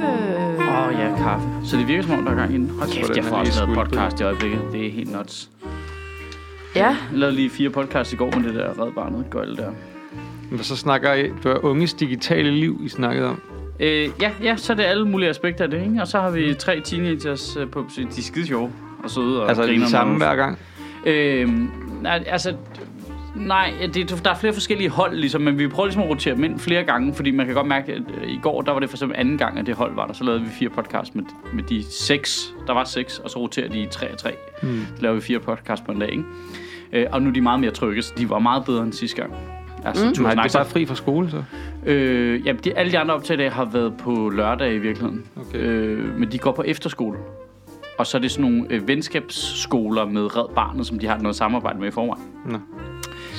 Åh oh, ja, kaffe. Så det virker som om, der er gang i den. Hold kæft, jeg er får også lavet podcast i øjeblikket. Det er helt nuts. Ja, Jeg lavede lige fire podcasts i går med det der Red Barnet gøjl der. Men så snakker I, du er unges digitale liv, I snakkede om. Øh, ja, ja, så er det alle mulige aspekter af det, ikke? Og så har vi tre teenagers øh, på besøg. De er skide sjove og søde og Altså griner de samme hver gang. Øh, nej, altså... Nej, det, der er flere forskellige hold, ligesom, men vi prøver ligesom at rotere dem ind flere gange, fordi man kan godt mærke, at øh, i går, der var det for eksempel anden gang, at det hold var der. Så lavede vi fire podcasts med, med de seks. Der var seks, og så roterer de i tre og tre. Mm. Så laver vi fire podcasts på en dag, ikke? Øh, og nu er de meget mere trygge, så de var meget bedre end sidste gang. Altså, mm. Nej, det er bare fri fra skole, så. Øh, ja, de, alle de andre optag i dag har været på lørdag i virkeligheden. Okay. Øh, men de går på efterskole. Og så er det sådan nogle øh, venskabsskoler med Red Barnet, som de har noget samarbejde med i forvejen. Nå.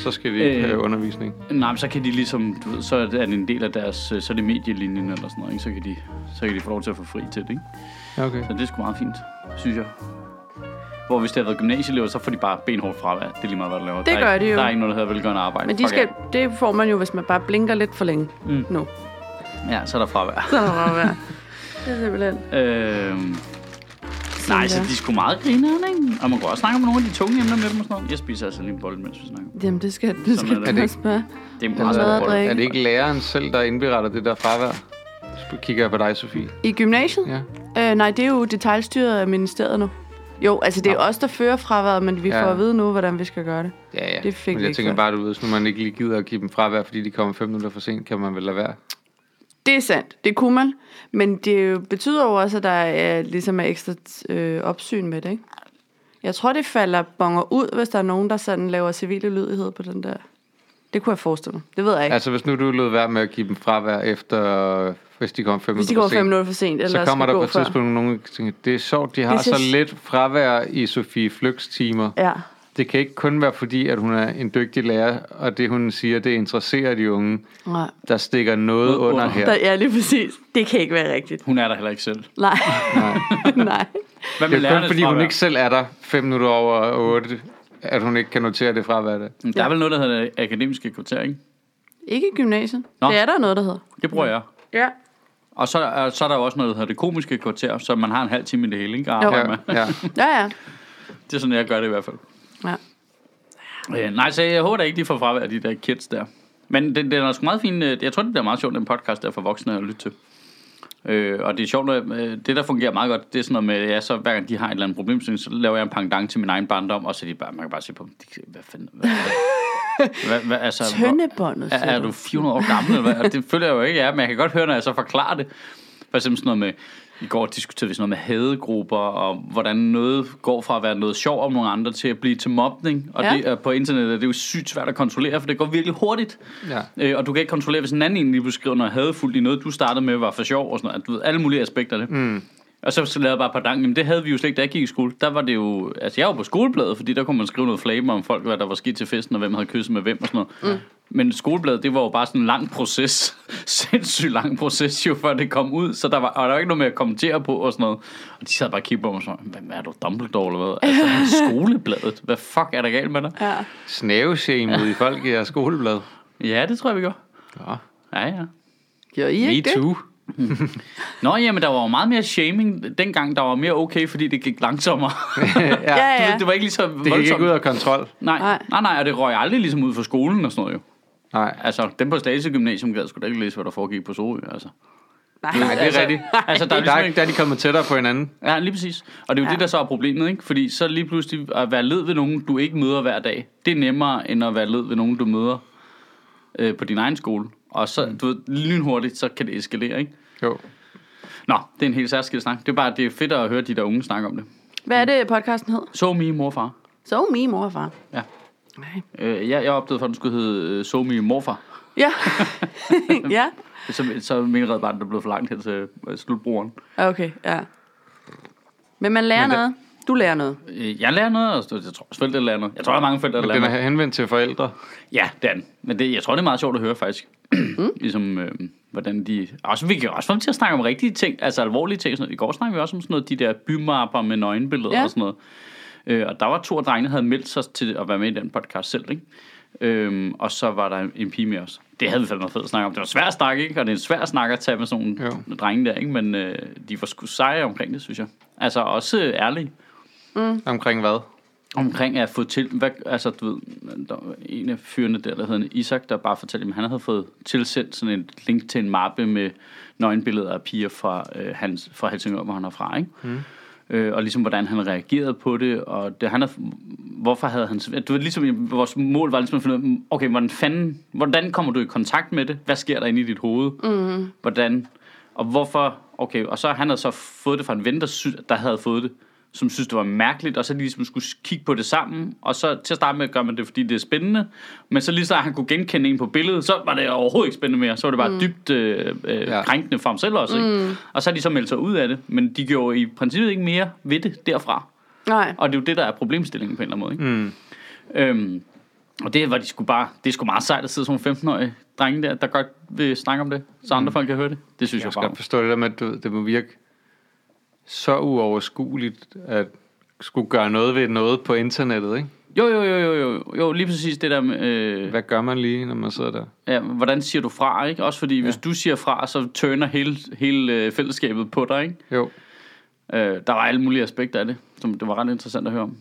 Så skal de ikke Øh. have undervisning. Nej, men så kan de ligesom, du ved, så er det en del af deres, øh, så er det medielinjen eller sådan noget, ikke? Så kan de, så kan de få lov til at få fri til det, ikke? Ja, okay. Så det er sgu meget fint, synes jeg. Hvor hvis det havde været gymnasieelever, så får de bare benhårdt fravær. Det er lige meget, hvad du laver. Det der er gør ikke, de jo. Der er ikke noget, der hedder velgørende arbejde. men de skal, det får man jo, hvis man bare blinker lidt for længe Mm. nu. Ja, så er der fravær. Så er der bare være. Det er simpelthen. Øhm, nej, så de er sgu meget grineren, ikke? Og man kan også snakke om nogle af de tunge emner med dem og sådan noget. Jeg spiser altså lige en bolle, mens vi snakker. Jamen, det skal, det skal det. du Er det også bare. Det er en meget stor bolle. Er det ikke læreren selv, der indberetter det der fravær? Så kigger jeg på dig, Sofie. I gymnasiet? Ja. Øh, nej, det er jo detaljstyret af ministeriet nu. Jo, altså det er Nå. os, der fører fraværet, men vi Ja. får at vide nu, hvordan vi skal gøre det. Ja, ja. Det fik Men jeg ikke tænker før. bare, du ved, hvis nu man ikke lige gider at give dem fravær, fordi de kommer fem minutter for sent, kan man vel lade være. Det er sandt, det kunne man. Men det betyder jo også, at der er, ligesom er ekstra øh, opsyn med det, ikke? Jeg tror, det falder bonger ud, hvis der er nogen, der sådan laver civile lydighed på den der. Det kunne jeg forestille mig. Det ved jeg ikke. Altså, hvis nu du lød være med at give dem fravær efter, hvis de kommer fem hvis de minutter går for sent, minutter for sent, eller så kommer der på et tidspunkt nogen, der tænker, det er sjovt, de har så lidt fravær i Sofie Flygs timer. Ja. Det kan ikke kun være fordi, at hun er en dygtig lærer, og det hun siger, det interesserer de unge. Nej. Der stikker noget under under. her. Der, ja, lige præcis. Det kan ikke være rigtigt. Hun er der heller ikke selv. Nej. Nej. Nej. Hvad Det er kun fordi, hun ikke selv er der fem minutter over otte, at hun ikke kan notere det fravær. Der. Der er vel noget, der hedder det akademiske kvarter, ikke? Ikke i gymnasiet. Nå. Det er der noget, der hedder. Det bruger jeg. Ja. Og så, er- så er der jo også noget, der hedder det komiske kvarter, så man har en halv time i det hele, ikke? Med. Ja, ja. Ja, ja. Det er sådan, jeg gør det i hvert fald. Ja. Øh, nej, så jeg håber da ikke, de får fravær de der kids der. Men det, det er sgu meget fint. øh, Jeg tror, det bliver meget sjovt, den podcast der for voksne at lytte til. Øh, og det er sjovt, øh, det der fungerer meget godt, det er sådan noget med, ja, så hver gang de har et eller andet problem, så laver jeg en pendant til min egen barndom, og så de bare, man kan bare se på dem, de, hvad fanden, hvad, hvad, hvad, hvad, altså, Tøndebåndet, er, er du 400 år gammel? Eller hvad? Og det føler jeg jo ikke, jeg er, men jeg kan godt høre, når jeg så forklarer det. For eksempel sådan noget med, i går diskuterede vi sådan noget med hadegrupper, og hvordan noget går fra at være noget sjov om nogle andre, til at blive til mobning. Og Ja. det, er på internettet er det jo sygt svært at kontrollere, for det går virkelig hurtigt. ja. Øh, og du kan ikke kontrollere, hvis en anden egentlig beskriver noget hadefuldt i noget, du startede med, var for sjov og sådan noget. Du ved, alle mulige aspekter af det. Mm. Og så, lavede jeg bare par dang. Jamen, det havde vi jo slet ikke, da jeg gik i skole. Der var det jo... Altså, jeg var på skolebladet, fordi der kunne man skrive noget flame om folk, hvad der var sket til festen, og hvem havde kysset med hvem og sådan noget. Mm. Men skolebladet, det var jo bare sådan en lang proces. Sindssygt lang proces jo, før det kom ud. Så der var, og der var ikke noget med at kommentere på og sådan noget. Og de sad bare og kiggede på mig og sådan, hvem er du, Dumbledore eller hvad? Altså, skolebladet. Hvad fuck er der galt med dig? Ja. Snæveshamed i folk i jeres skoleblad. Ja, det tror jeg, vi gør. Ja. Ja, ja. Gjorde I Me ikke det? too. Nå, jamen, der var jo meget mere shaming dengang. Der var mere okay, fordi det gik langsommere. ja. Ja, Du ja. det var ikke lige så Det gik voldsomt. ikke ud af kontrol. Nej, Nej. nej, nej, og det røg aldrig ligesom ud fra skolen og sådan noget jo. Nej. Altså, dem på Slagelse Gymnasium gad sgu da ikke læse, hvad der foregik på Sorø, altså. Nej, Nej, det er altså, rigtigt. Altså, der er Der, ligesom er- ikke... der er de kommet tættere på hinanden. Ja, lige præcis. Og det er jo. Ja. det, der så er problemet, ikke? Fordi så lige pludselig at være led ved nogen, du ikke møder hver dag, det er nemmere, end at være led ved nogen, du møder øh, på din egen skole. Og så, du ved, lynhurtigt, så kan det eskalere, ikke? Jo. Nå, det er en helt særskilt snak. Det er bare, det er fedt at høre de der unge snakke om det. Hvad er det, podcasten hed? So me, morfar. So me, mor og far. Ja. Nej. Øh, jeg, jeg opdagede, for at den skulle hedde øh, So me, morfar. Ja. ja. Så, så min red barn, der blev for langt hen til øh, slutbrugeren. Okay, ja. Men man lærer Men det- noget. Du lærer noget. Øh, Jeg lærer noget, og jeg tror også forældre lærer noget. Jeg tror, der er mange forældre, der Men lærer den noget. er henvendt til forældre. Ja, det er den. Men det, jeg tror, det er meget sjovt at høre, faktisk. Mm. ligesom, øh, hvordan de... Også, vi kan også få dem til at snakke om rigtige ting, altså alvorlige ting. Sådan noget. I går snakkede vi også om sådan noget, de der bymapper med nøgenbilleder Ja. og sådan noget. Øh, og der var to af drengene, der havde meldt sig til at være med i den podcast selv, ikke? Øhm, og så var der en pige med os. Det havde vi fandme fedt at snakke om. Det var svært at snakke, ikke? Og det er en svær snak at tage med sådan nogle Jo. drenge der, ikke? Men øh, de var sgu seje omkring det, synes jeg. Altså også øh, ærlige Omkring hvad? Omkring at få til, hvad, altså du ved, der var en af fyrene der, der hedder Isak, der bare fortalte, at han havde fået tilsendt sådan et link til en mappe med nøgenbilleder af piger fra, øh, hans, fra Helsingør, hvor han er fra, ikke? Mm. Øh, og ligesom hvordan han reagerede på det, og det, han havde, hvorfor havde han, du ved, ligesom vores mål var ligesom at finde ud af, okay, hvordan fanden, hvordan kommer du i kontakt med det? Hvad sker der inde i dit hoved? Mm. Hvordan, og hvorfor, okay, og så han havde så fået det fra en ven, der, sy, der havde fået det, som synes, det var mærkeligt, og så ligesom skulle kigge på det sammen, og så til at starte med gør man det, fordi det er spændende, men så lige så han kunne genkende en på billedet, så var det overhovedet ikke spændende mere, så var det bare mm. dybt øh, øh, Ja. krænkende for ham selv også, ikke? og så har de så meldt sig ud af det, men de gjorde i princippet ikke mere ved det derfra, Nej. og det er jo det, der er problemstillingen på en eller anden måde, ikke? Mm. Øhm, og det var de skulle bare, det er sgu meget sejt at sidde som 15-årige drenge der, der godt vil snakke om det, så andre mm. folk kan høre det. Det synes jeg, Jeg jeg skal bare. godt forstå det der med, at du, ved, det må virke så uoverskueligt at skulle gøre noget ved noget på internettet, ikke? Jo, jo, jo, jo, jo, jo, lige præcis det der med, øh, Hvad gør man lige, når man sidder der? ja, hvordan siger du fra, ikke? Også fordi, ja. hvis du siger fra, så tørner hele, hele øh, fællesskabet på dig, ikke? Jo, Øh, der var alle mulige aspekter af det, som det var ret interessant at høre om.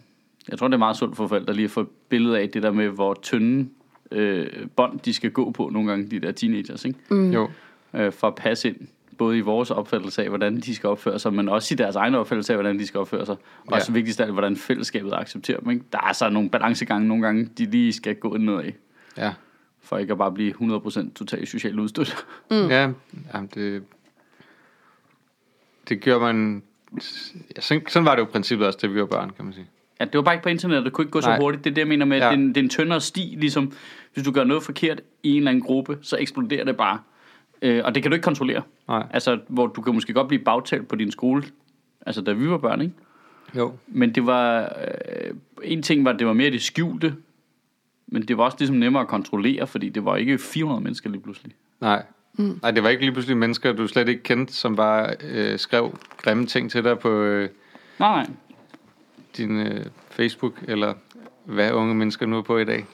Jeg tror, det er meget sundt for forældre lige at få et billede af det der med, hvor tynde øh, bånd de skal gå på nogle gange, de der teenagers, ikke? mm. jo. øh, for at passe ind både i vores opfattelse af, hvordan de skal opføre sig, men også i deres egen opfattelse af, hvordan de skal opføre sig. Og Ja. også vigtigst af alt, hvordan fællesskabet accepterer dem. Ikke? Der er så nogle balancegange nogle gange, de lige skal gå ned af, Ja. for ikke at bare blive 100% totalt socialt udstødt. Mm. Ja, jamen det, det gør man... Ja, sådan, sådan var det jo i princippet også, da vi var børn, kan man sige. Ja, det var bare ikke på internettet, det kunne ikke gå så Nej. hurtigt. Det er det, jeg mener med, at Ja. ja. det, er en, det er en tyndere sti, ligesom hvis du gør noget forkert i en eller anden gruppe, så eksploderer det bare. Øh, og det kan du ikke kontrollere. Nej. Altså, hvor du kan måske godt blive bagtalt på din skole, altså da vi var børn, ikke? Jo. Men det var... Øh, en ting var, at det var mere det skjulte, men det var også ligesom nemmere at kontrollere, fordi det var ikke 400 mennesker lige pludselig. Nej. Mm. Nej, det var ikke lige pludselig mennesker, du slet ikke kendte, som bare øh, skrev grimme ting til dig på øh, Nej, nej. din øh, Facebook, eller hvad unge mennesker nu er på i dag.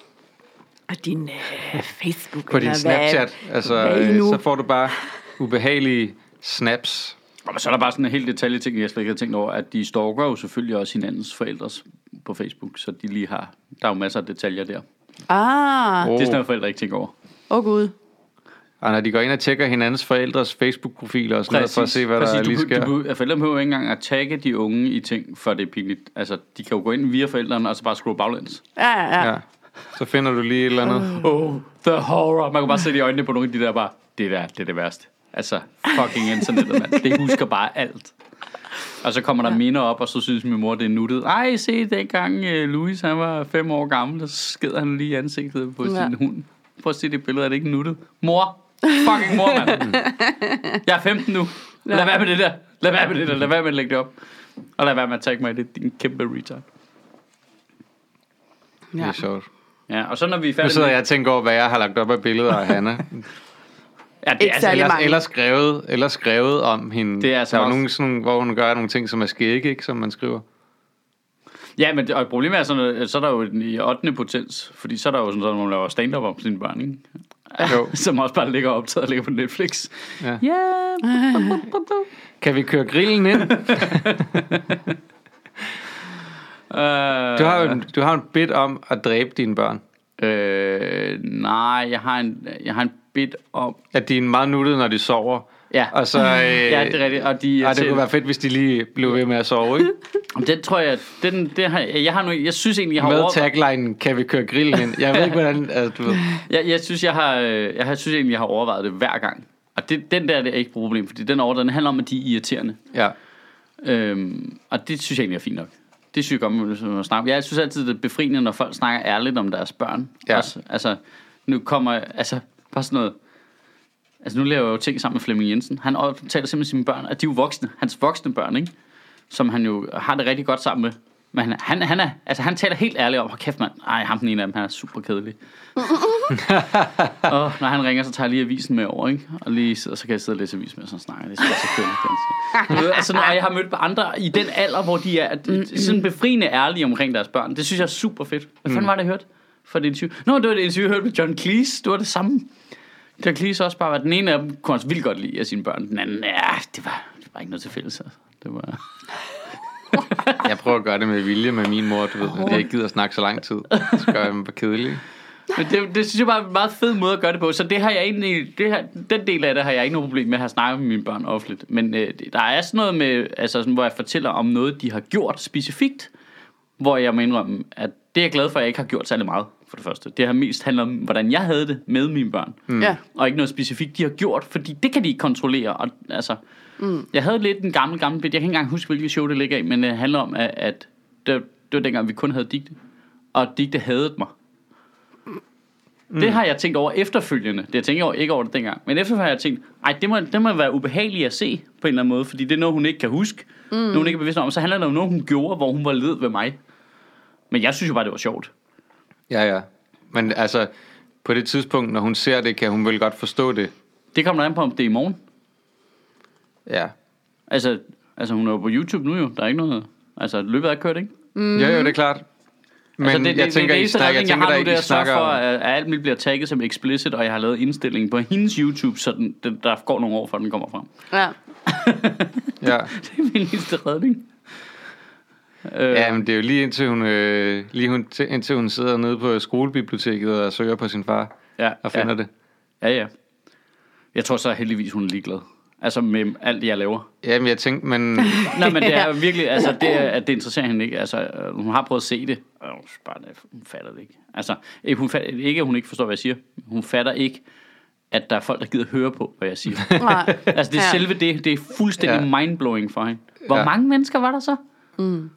Og din øh, Facebook. På din eller Snapchat. Hvad, Altså, hvad så får du bare ubehagelige snaps. Og så er der bare sådan en helt detalje ting, jeg slet ikke har tænkt over, at de stalker jo selvfølgelig også hinandens forældres på Facebook, så de lige har, der er jo masser af detaljer der. Ah, Det er sådan noget, forældre ikke tænker over. åh oh, gud. Og når de går ind og tjekker hinandens forældres Facebook-profiler og sådan noget, for at se, hvad Præcis, der du, lige du, sker. du, forældre behøver ikke engang at tagge de unge i ting, for det er pinligt. Altså, de kan jo gå ind via forældrene, og så bare scrolle baglæns. Ja, ja, ja. Så finder du lige et eller andet. Oh, the horror. Man kan bare se det i øjnene på nogle af de der bare, det der, det er det værste. Altså, fucking internettet, mand. Det husker bare alt. Og så kommer der ja. minder op, og så synes min mor, det er nuttet. Ej, se dengang uh, Louis, han var fem år gammel, så sked han lige ansigtet på Ja. sin hund. Prøv at se det billede, er det ikke nuttet? Mor! Fucking mor, mand. Jeg er 15 nu. Lad være med det der. Lad være med det der. Lad være med at lægge det op. Og lad være med at tagge mig i det, din kæmpe retard. Det ja. er sjovt. Ja, og så når vi er Nu færdige sidder med- jeg og tænker over, hvad jeg har lagt op af billeder af Hanna. Ja, det er særlig Eller, eller, skrevet, eller skrevet om hende. Det er altså der er også- nogle, sådan, hvor hun gør nogle ting, som er skægge, ikke, som man skriver. Ja, men det, og problemet er sådan, at så er der jo den i 8. potens, fordi så er der jo sådan, at man laver stand-up om sine børn, ikke? Jo. Som også bare ligger optaget og ligger på Netflix. Ja. Ja. Kan vi køre grillen ind? Uh, Du har jo en, du har en bit om at dræbe dine børn. Øh, nej, jeg har en, jeg har en bit om... At de er meget nuttede, når de sover. Ja, Og så... Øh, ja det er rigtigt. Og de, Ej, det kunne være fedt, hvis de lige blev ved med at sove, ikke? Den tror jeg, den, det har, jeg har nu, jeg synes egentlig, jeg har Med over, taglinen, kan vi køre grillen ind? Jeg ved ikke, hvordan... Altså, du ved. jeg, jeg, synes, jeg har, jeg, har, synes egentlig, jeg har overvejet det hver gang. Og det, den der, det er ikke et problem, fordi den over, den handler om, at de er irriterende. Ja. Øhm, og det synes jeg egentlig er fint nok. Det synes jeg godt, man snakke. Jeg synes altid, det er befriende, når folk snakker ærligt om deres børn. Ja. Også, altså, nu kommer, altså, bare sådan noget, altså nu laver jeg jo ting sammen med Flemming Jensen. Han taler simpelthen sine børn, at de er jo voksne, hans voksne børn, ikke? Som han jo har det rigtig godt sammen med. Men han, han, han, er, altså, han taler helt ærligt om, hvor kæft mand, ej, ham den ene af dem, han er super kedelig. og når han ringer, så tager jeg lige avisen med over, ikke? Og, lige, sidder- så kan jeg sidde og læse avis med, og så snakker. Det er så ved, altså, når jeg har mødt andre i den alder, hvor de er sådan befriende ærlige omkring deres børn. Det synes jeg er super fedt. Hvad fanden var det, jeg hørte for det interview? Nå, det var det interview, jeg hørte med John Cleese. Det var det samme. John Cleese også bare var, den ene af dem kunne han vildt godt lide af sine børn. Den anden, ja, det var, det var ikke noget til fælles. Altså. Det var... Jeg prøver at gøre det med vilje med min mor, du ved. at Jeg ikke gider at snakke så lang tid. Så gør jeg dem bare kedelig. Men det, det synes jeg bare er en meget fed måde at gøre det på. Så det har jeg egentlig, det her, den del af det har jeg ikke noget problem med at have snakket med mine børn offentligt. Men øh, der er sådan noget med, altså sådan, hvor jeg fortæller om noget, de har gjort specifikt, hvor jeg må indrømme, at det er jeg glad for, at jeg ikke har gjort særlig meget, for det første. Det har mest handlet om, hvordan jeg havde det med mine børn. Mm. Ja. Og ikke noget specifikt, de har gjort, fordi det kan de ikke kontrollere. Og, altså, mm. Jeg havde lidt en gammel, gammel bit. Jeg kan ikke engang huske, hvilket show det ligger i, men det handler om, at, at det, det var dengang, vi kun havde digte. Og digte hadede mig. Mm. Det har jeg tænkt over efterfølgende. Det jeg tænker over, ikke over det dengang. Men efterfølgende har jeg tænkt, ej, det må, det må være ubehageligt at se på en eller anden måde, fordi det er noget, hun ikke kan huske. Mm. Noget, hun ikke er bevidst om. Så handler det om noget, hun gjorde, hvor hun var led ved mig. Men jeg synes jo bare, det var sjovt. Ja, ja. Men altså, på det tidspunkt, når hun ser det, kan hun vel godt forstå det. Det kommer an på, om det er i morgen. Ja. Altså, altså hun er jo på YouTube nu jo. Der er ikke noget... Altså, løbet er kørt, ikke? Mm. Ja, jo, det er klart. Men altså, det, jeg det, tænker, det, I det eneste snakker, jeg tænker, jeg der har nu, det er I snakker for, at, at alt mit bliver tagget som explicit, og jeg har lavet indstilling på hendes YouTube, så den, den, der går nogle år, før den kommer frem. Ja. Ja. Det er min eneste redning. Øh, ja, men det er jo lige indtil hun, øh, lige hun, til- indtil hun sidder nede på skolebiblioteket og søger på sin far ja, og finder ja, det. ja, ja. Jeg tror så heldigvis, hun er ligeglad. Altså med alt, jeg laver. Jamen, jeg tænkte, men... Nej, men det er jo virkelig, altså det, er, at det interesserer hende ikke. Altså, øh, hun har prøvet at se det, og hun, bare, hun fatter det ikke. Altså, ikke, hun fatter, ikke at hun ikke forstår, hvad jeg siger. Hun fatter ikke, at der er folk, der gider høre på, hvad jeg siger. Nej. Altså det er Ja. selve det, det er fuldstændig Ja. mindblowing for hende. Hvor ja. mange mennesker var der så? Mm.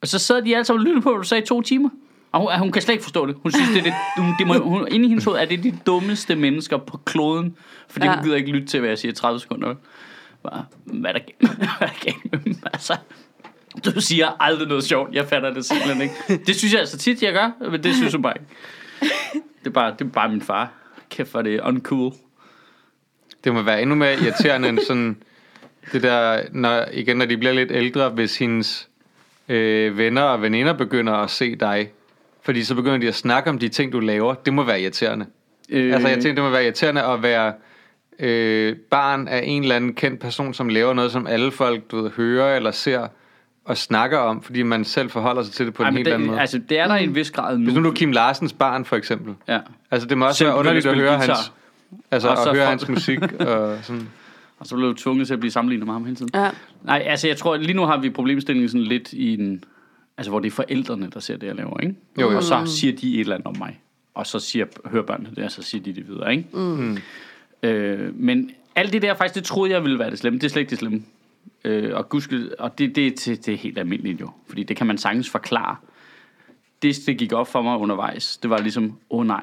Og så sad de alle sammen og lyttede på, hvad du sagde i to timer. Og hun, hun kan slet ikke forstå det. Hun synes, det er det, hun, det må, hun, inde i hendes hoved er det de dummeste mennesker på kloden. Fordi ja. Hun gider ikke lytte til, hvad jeg siger i 30 sekunder. Bare, hvad er der, hvad er der galt med dem? Altså, du siger aldrig noget sjovt. Jeg fatter det simpelthen ikke. Det synes jeg altså tit, jeg gør, men det synes hun bare ikke. Det er bare, det er bare min far. Kæft, hvor er det uncool. Det må være endnu mere irriterende end sådan det der, når, igen, når de bliver lidt ældre, hvis hendes øh, venner og veninder begynder at se dig. Fordi så begynder de at snakke om de ting, du laver. Det må være irriterende. Øh. Altså, jeg tænker, det må være irriterende at være øh, barn af en eller anden kendt person, som laver noget, som alle folk du ved, hører eller ser og snakker om, fordi man selv forholder sig til det på Ej, en helt det, anden måde. Altså, det er der i en vis grad nu. Hvis nu du er Kim Larsens barn, for eksempel. Ja. Altså, det må også Selv være underligt at høre spille hans, altså, Og at høre hans musik og sådan. Og så blev du tvunget til at blive sammenlignet med ham hele tiden. Ja. Nej, altså jeg tror, lige nu har vi problemstillingen sådan lidt i en... Altså hvor det er forældrene, der ser det, jeg laver, ikke? Jo, jo. Og så siger de et eller andet om mig. Og så siger, hører børnene det, og så siger de det videre, ikke? Mm. Øh, men alt det der, faktisk, det troede jeg ville være det slemme. Det er slet ikke det slemme. Øh, og gudske, og det, det, det, det er helt almindeligt jo. Fordi det kan man sagtens forklare. Det, det gik op for mig undervejs, det var ligesom, åh oh, nej,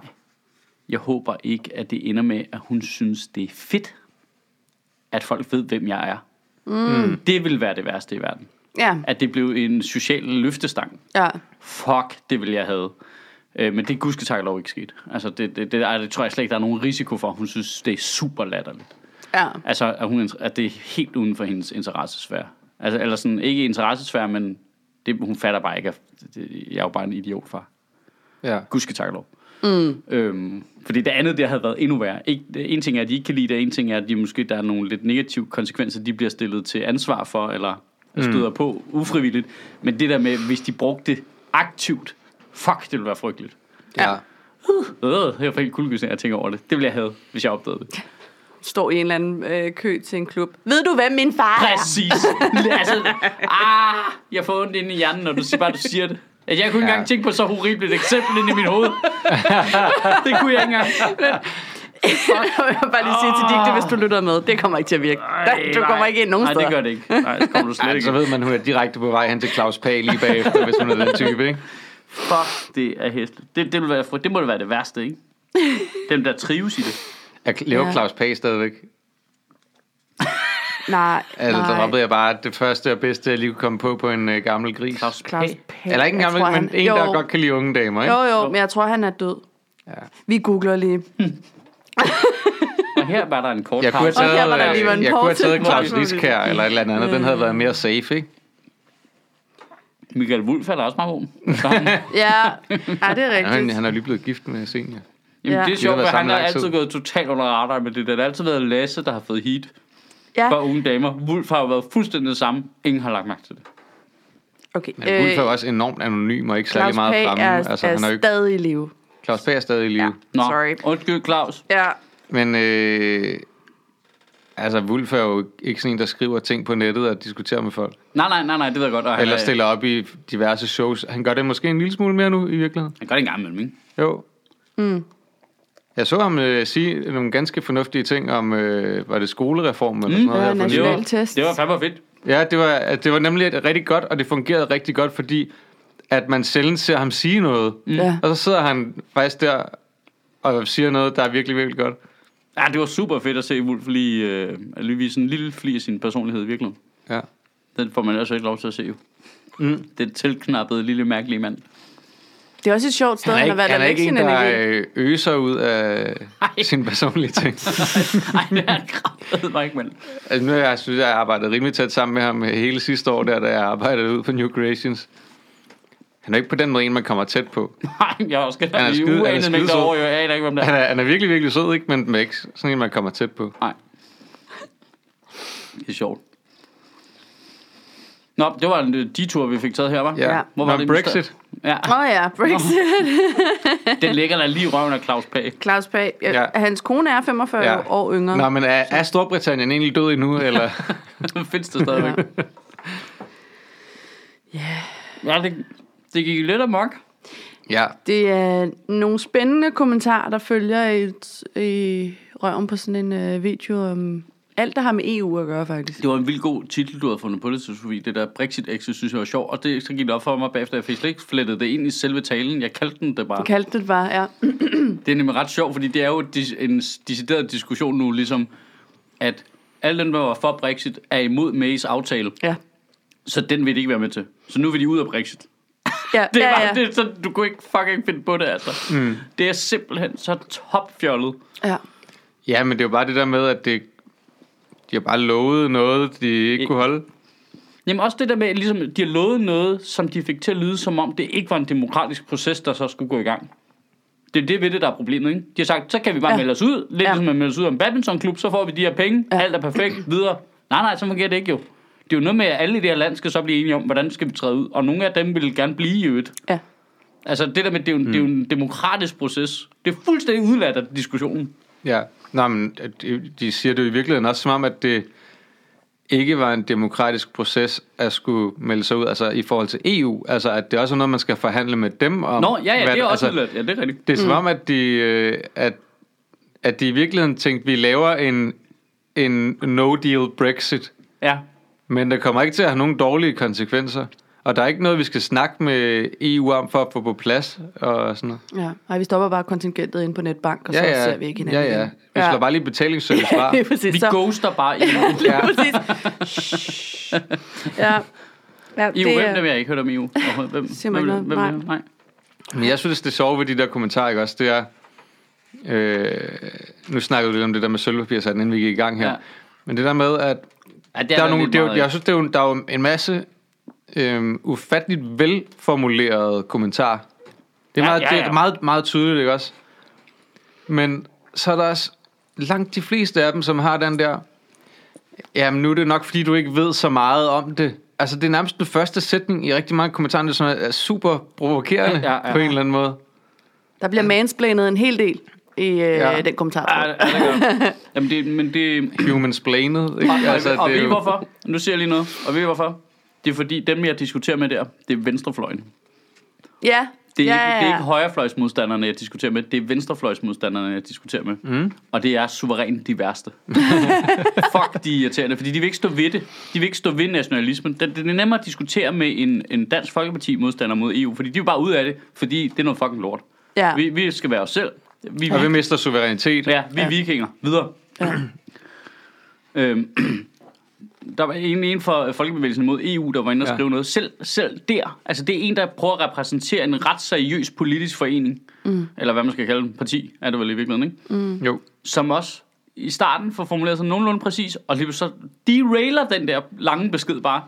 jeg håber ikke, at det ender med, at hun synes, det er fedt, at folk ved, hvem jeg er. Mm. Det vil være det værste i verden. Ja. At det blev en social løftestang. Ja. Fuck, det vil jeg have. Øh, men det er gudske lov ikke sket. Altså, det, det, det, det tror jeg slet ikke, der er nogen risiko for. Hun synes, det er super latterligt. Ja. Altså, at, hun, at det er helt uden for hendes interessesfære. Altså, eller sådan, ikke interessesfære, men det, hun fatter bare ikke, at det, jeg er jo bare en idiot far. Ja. Gudske tak lov. Mm. Øhm, fordi det andet, det havde været endnu værre. Ikke, en ting er, at de ikke kan lide det, en ting er, at de måske, der er nogle lidt negative konsekvenser, de bliver stillet til ansvar for, eller støder mm. på ufrivilligt. Men det der med, hvis de brugte det aktivt, fuck, det ville være frygteligt. ja. Øh, jeg får helt kuldegysning, jeg tænker over det. Det ville jeg have, hvis jeg opdagede det. Står i en eller anden øh, kø til en klub. Ved du, hvem min far er? Præcis. altså, ah, jeg får ondt ind i hjernen, når du siger, bare du siger det. At jeg kunne ikke Ja. engang tænke på så horribelt et eksempel ind i mit hoved. det kunne jeg ikke engang. Jeg vil bare lige sige til Digte, hvis du lytter med. Det kommer ikke til at virke. Ej, du kommer nej. ikke ind nogen Nej, steder. det gør det ikke. Nej, det kommer du slet Ej, ikke. så ved man, hun er direkte på vej hen til Claus Pag lige bagefter, hvis hun er den type, ikke? Fuck, det er hæsligt. Det, det, vil være, det må det være det værste, ikke? Dem, der trives i det. Jeg lever Ja. Claus Pag stadigvæk. Nej, Altså, der nej. droppede jeg bare det første og bedste, jeg lige kunne komme på på en øh, gammel gris. Claus Claus Pag. Eller ikke jeg engang, tror, men han- en, jo, der godt kan lide unge damer, ikke? Jo, jo, men jeg tror, han er død. Ja. Vi googler lige. Og her var der en kort Jeg kunne have pause. Og her var der taget, lige øh, en jeg kunne have pause. taget Claus Liskær eller et eller andet. Den havde været mere safe, ikke? Michael Wulff er også meget ung. Ja, ja det er Ja, han, rigtigt. han er lige blevet gift med senior. Jamen, Ja. det er sjovt, for han har altid tid. gået totalt under radar med det der. Det har altid været Lasse, der har fået heat Ja, for unge damer. Wulff har jo været fuldstændig det samme. Ingen har lagt mærke til det. okay. Men Wulf er jo også enormt anonym og ikke særlig Claus meget Pag fremme. er, altså, er han er jo ikke, stadig i live. Claus Pag er stadig i live. Ja. Nå, Sorry. undskyld Claus. Ja, Men øh, altså, Wulf er jo ikke sådan en, der skriver ting på nettet og diskuterer med folk. Nej, nej, nej, nej, det ved jeg godt. Og han, Eller er- stiller op i diverse shows. Han gør det måske en lille smule mere nu i virkeligheden. Han gør det en gang imellem, ikke? Jo. Mm. Jeg så ham øh, sige nogle ganske fornuftige ting om, øh, var det skolereform eller sådan noget? Nylig? var, det var fandme fedt. Ja, det var, det var nemlig rigtig godt, og det fungerede rigtig godt, fordi at man sjældent ser ham sige noget. Mm. Ja. Og så sidder han faktisk der og siger noget, der er virkelig, virkelig godt. Ja, det var super fedt at se Wulff lige, øh, lige vise en lille fli af sin personlighed i virkeligheden. Ja. Den får man altså ikke lov til at se jo. Mm. Det tilknappede lille mærkelige mand. Det er også et sjovt sted, Han er han, har ikke, valgt han er ikke sin en, der energi. øh, øser ud af Ej. sine personlige ting. Nej, det er kravet mig ikke, men... Altså, nu jeg synes, jeg har arbejdet rimelig tæt sammen med ham hele sidste år, der, da jeg arbejdede ud på New Creations. Han er ikke på den måde en, man kommer tæt på. Nej, jeg har også Han er i skide- han er mængder sød. over, jeg aner ikke, hvem det Han er. er, han er virkelig, virkelig sød, ikke? Men, men ikke sådan en, man kommer tæt på. Nej. Det er sjovt. Nå, det var en øh, detur, vi fik taget her, var? Ja. Hvor var Nå, det, Brexit. Ja, Åh oh, ja, Brexit. den ligger der lige i røven af Claus Pag. Claus Pag. Ja. Ja. Hans kone er 45 Ja. år yngre. Nå, men er, er Storbritannien egentlig død endnu, eller? Findes det stadigvæk? Ja. Ja, det, det gik lidt amok. ja. Det er nogle spændende kommentarer, der følger i, i røven på sådan en uh, video om alt, der har med EU at gøre, faktisk. Det var en vildt god titel, du havde fundet på det, Sofie. Det der Brexit Exit, synes jeg var sjovt. Og det så gik det op for mig bagefter, jeg fik slet ikke flettet det ind i selve talen. Jeg kaldte den det bare. Jeg kaldte det bare, ja. Det er nemlig ret sjovt, fordi det er jo en decideret diskussion nu, ligesom at alle dem, der var for Brexit, er imod Mays aftale. Ja, Så den vil de ikke være med til. Så nu vil de ud af Brexit. Ja, Det er ja, bare, ja. Det, er så, du kunne ikke fucking finde på det, altså. Mm. Det er simpelthen så topfjollet. ja. ja, men det er jo bare det der med, at det, de har bare lovet noget, de ikke kunne holde. Jamen også det der med, ligesom, de har lovet noget, som de fik til at lyde, som om det ikke var en demokratisk proces, der så skulle gå i gang. Det er det ved det, der er problemet, ikke? De har sagt, så kan vi bare ja. Melde os ud. Lidt ja. Ligesom man melder sig ud om badmintonklub, så får vi de her penge. Ja. Alt er perfekt. Videre. Nej, nej, så fungerer det ikke jo. Det er jo noget med, at alle i det her land skal så blive enige om, hvordan skal vi træde ud. Og nogle af dem vil gerne blive i øvrigt. ja. Altså det der med, det er, jo, mm. det er jo en demokratisk proces. Det er fuldstændig udladt af diskussionen. Ja, Nå, men at de- siger det jo i virkeligheden også som om, at det ikke var en demokratisk proces at skulle melde sig ud, altså i forhold til EU. Altså at det også er noget, man skal forhandle med dem om. Nå, ja, ja, hvad- det er også altså, udladt. Ja, det er rigtigt. Det er som om, at de, øh, at, at de i virkeligheden tænkte, vi laver en, en no-deal Brexit, Ja. Men det kommer ikke til at have nogen dårlige konsekvenser. Og der er ikke noget, vi skal snakke med EU om for at få på plads og sådan noget. ja. Nej, vi stopper bare kontingentet ind på netbank, og så Ja, ja. ser vi ikke hinanden. Ja, ja. Vi slår bare lige betalingsservice fra. lige præcis. Vi så. ghoster bare EU. Lige Ja. præcis. ja. ja EU, det hvem er- dem har jeg ikke hørt om EU. Hvem, Siger hvem, noget. hvem, nej. Men jeg synes, det sjove ved de der kommentarer, ikke også, det er... Øh, nu snakkede vi lidt om det der med sølvpapir, inden vi gik i gang her. Ja. Ja. Men det der med, at Ja, det der er, nogle, det er, jo- meget, jeg synes, det er jo, der er jo en masse øh, ufatteligt velformulerede kommentarer. Det er, Ja, meget, ja, det ja. er meget, meget tydeligt, ikke også? Men så er der også langt de fleste af dem, som har den der... Jamen, nu er det nok, fordi du ikke ved så meget om det. Altså, det er nærmest den første sætning i rigtig mange kommentarer, som er- er super provokerende Ja, ja, ja. på en eller anden måde. Der bliver mansplanet en hel del i øh, Ja. den kommentar. Ja, ja, det gør. Jamen det, men det... Humans-planet, ikke? Og, altså, og det ved er I hvorfor? Nu siger jeg lige noget. Og ved I hvorfor? Det er fordi, dem jeg diskuterer med der, det er venstrefløjen. Ja, Det er, ja, ikke, ja, det er ikke højrefløjsmodstanderne, jeg diskuterer med. Det er venstrefløjsmodstanderne, jeg diskuterer med. Mm. Og det er suverænt de værste. Fuck, de er irriterende, fordi de vil ikke stå ved det. De vil ikke stå ved nationalismen. Det, det er nemmere at diskutere med en, en dansk folkeparti-modstander mod EU, fordi de er bare ud af det, fordi det er noget fucking lort. Ja. Vi, vi skal være os selv. Vi, Og vi mister suverænitet. ja, vi er Ja. vikinger. Videre. Ja. Øhm, der var en, en for Folkebevægelsen mod EU, der var inde og Ja. skrive noget. Selv, selv der, altså det er en, der prøver at repræsentere en ret seriøs politisk forening, mm. eller hvad man skal kalde en parti, er det vel i virkeligheden, ikke? Jo. som også i starten får formuleret sig nogenlunde præcis, og lige så derailer den der lange besked bare.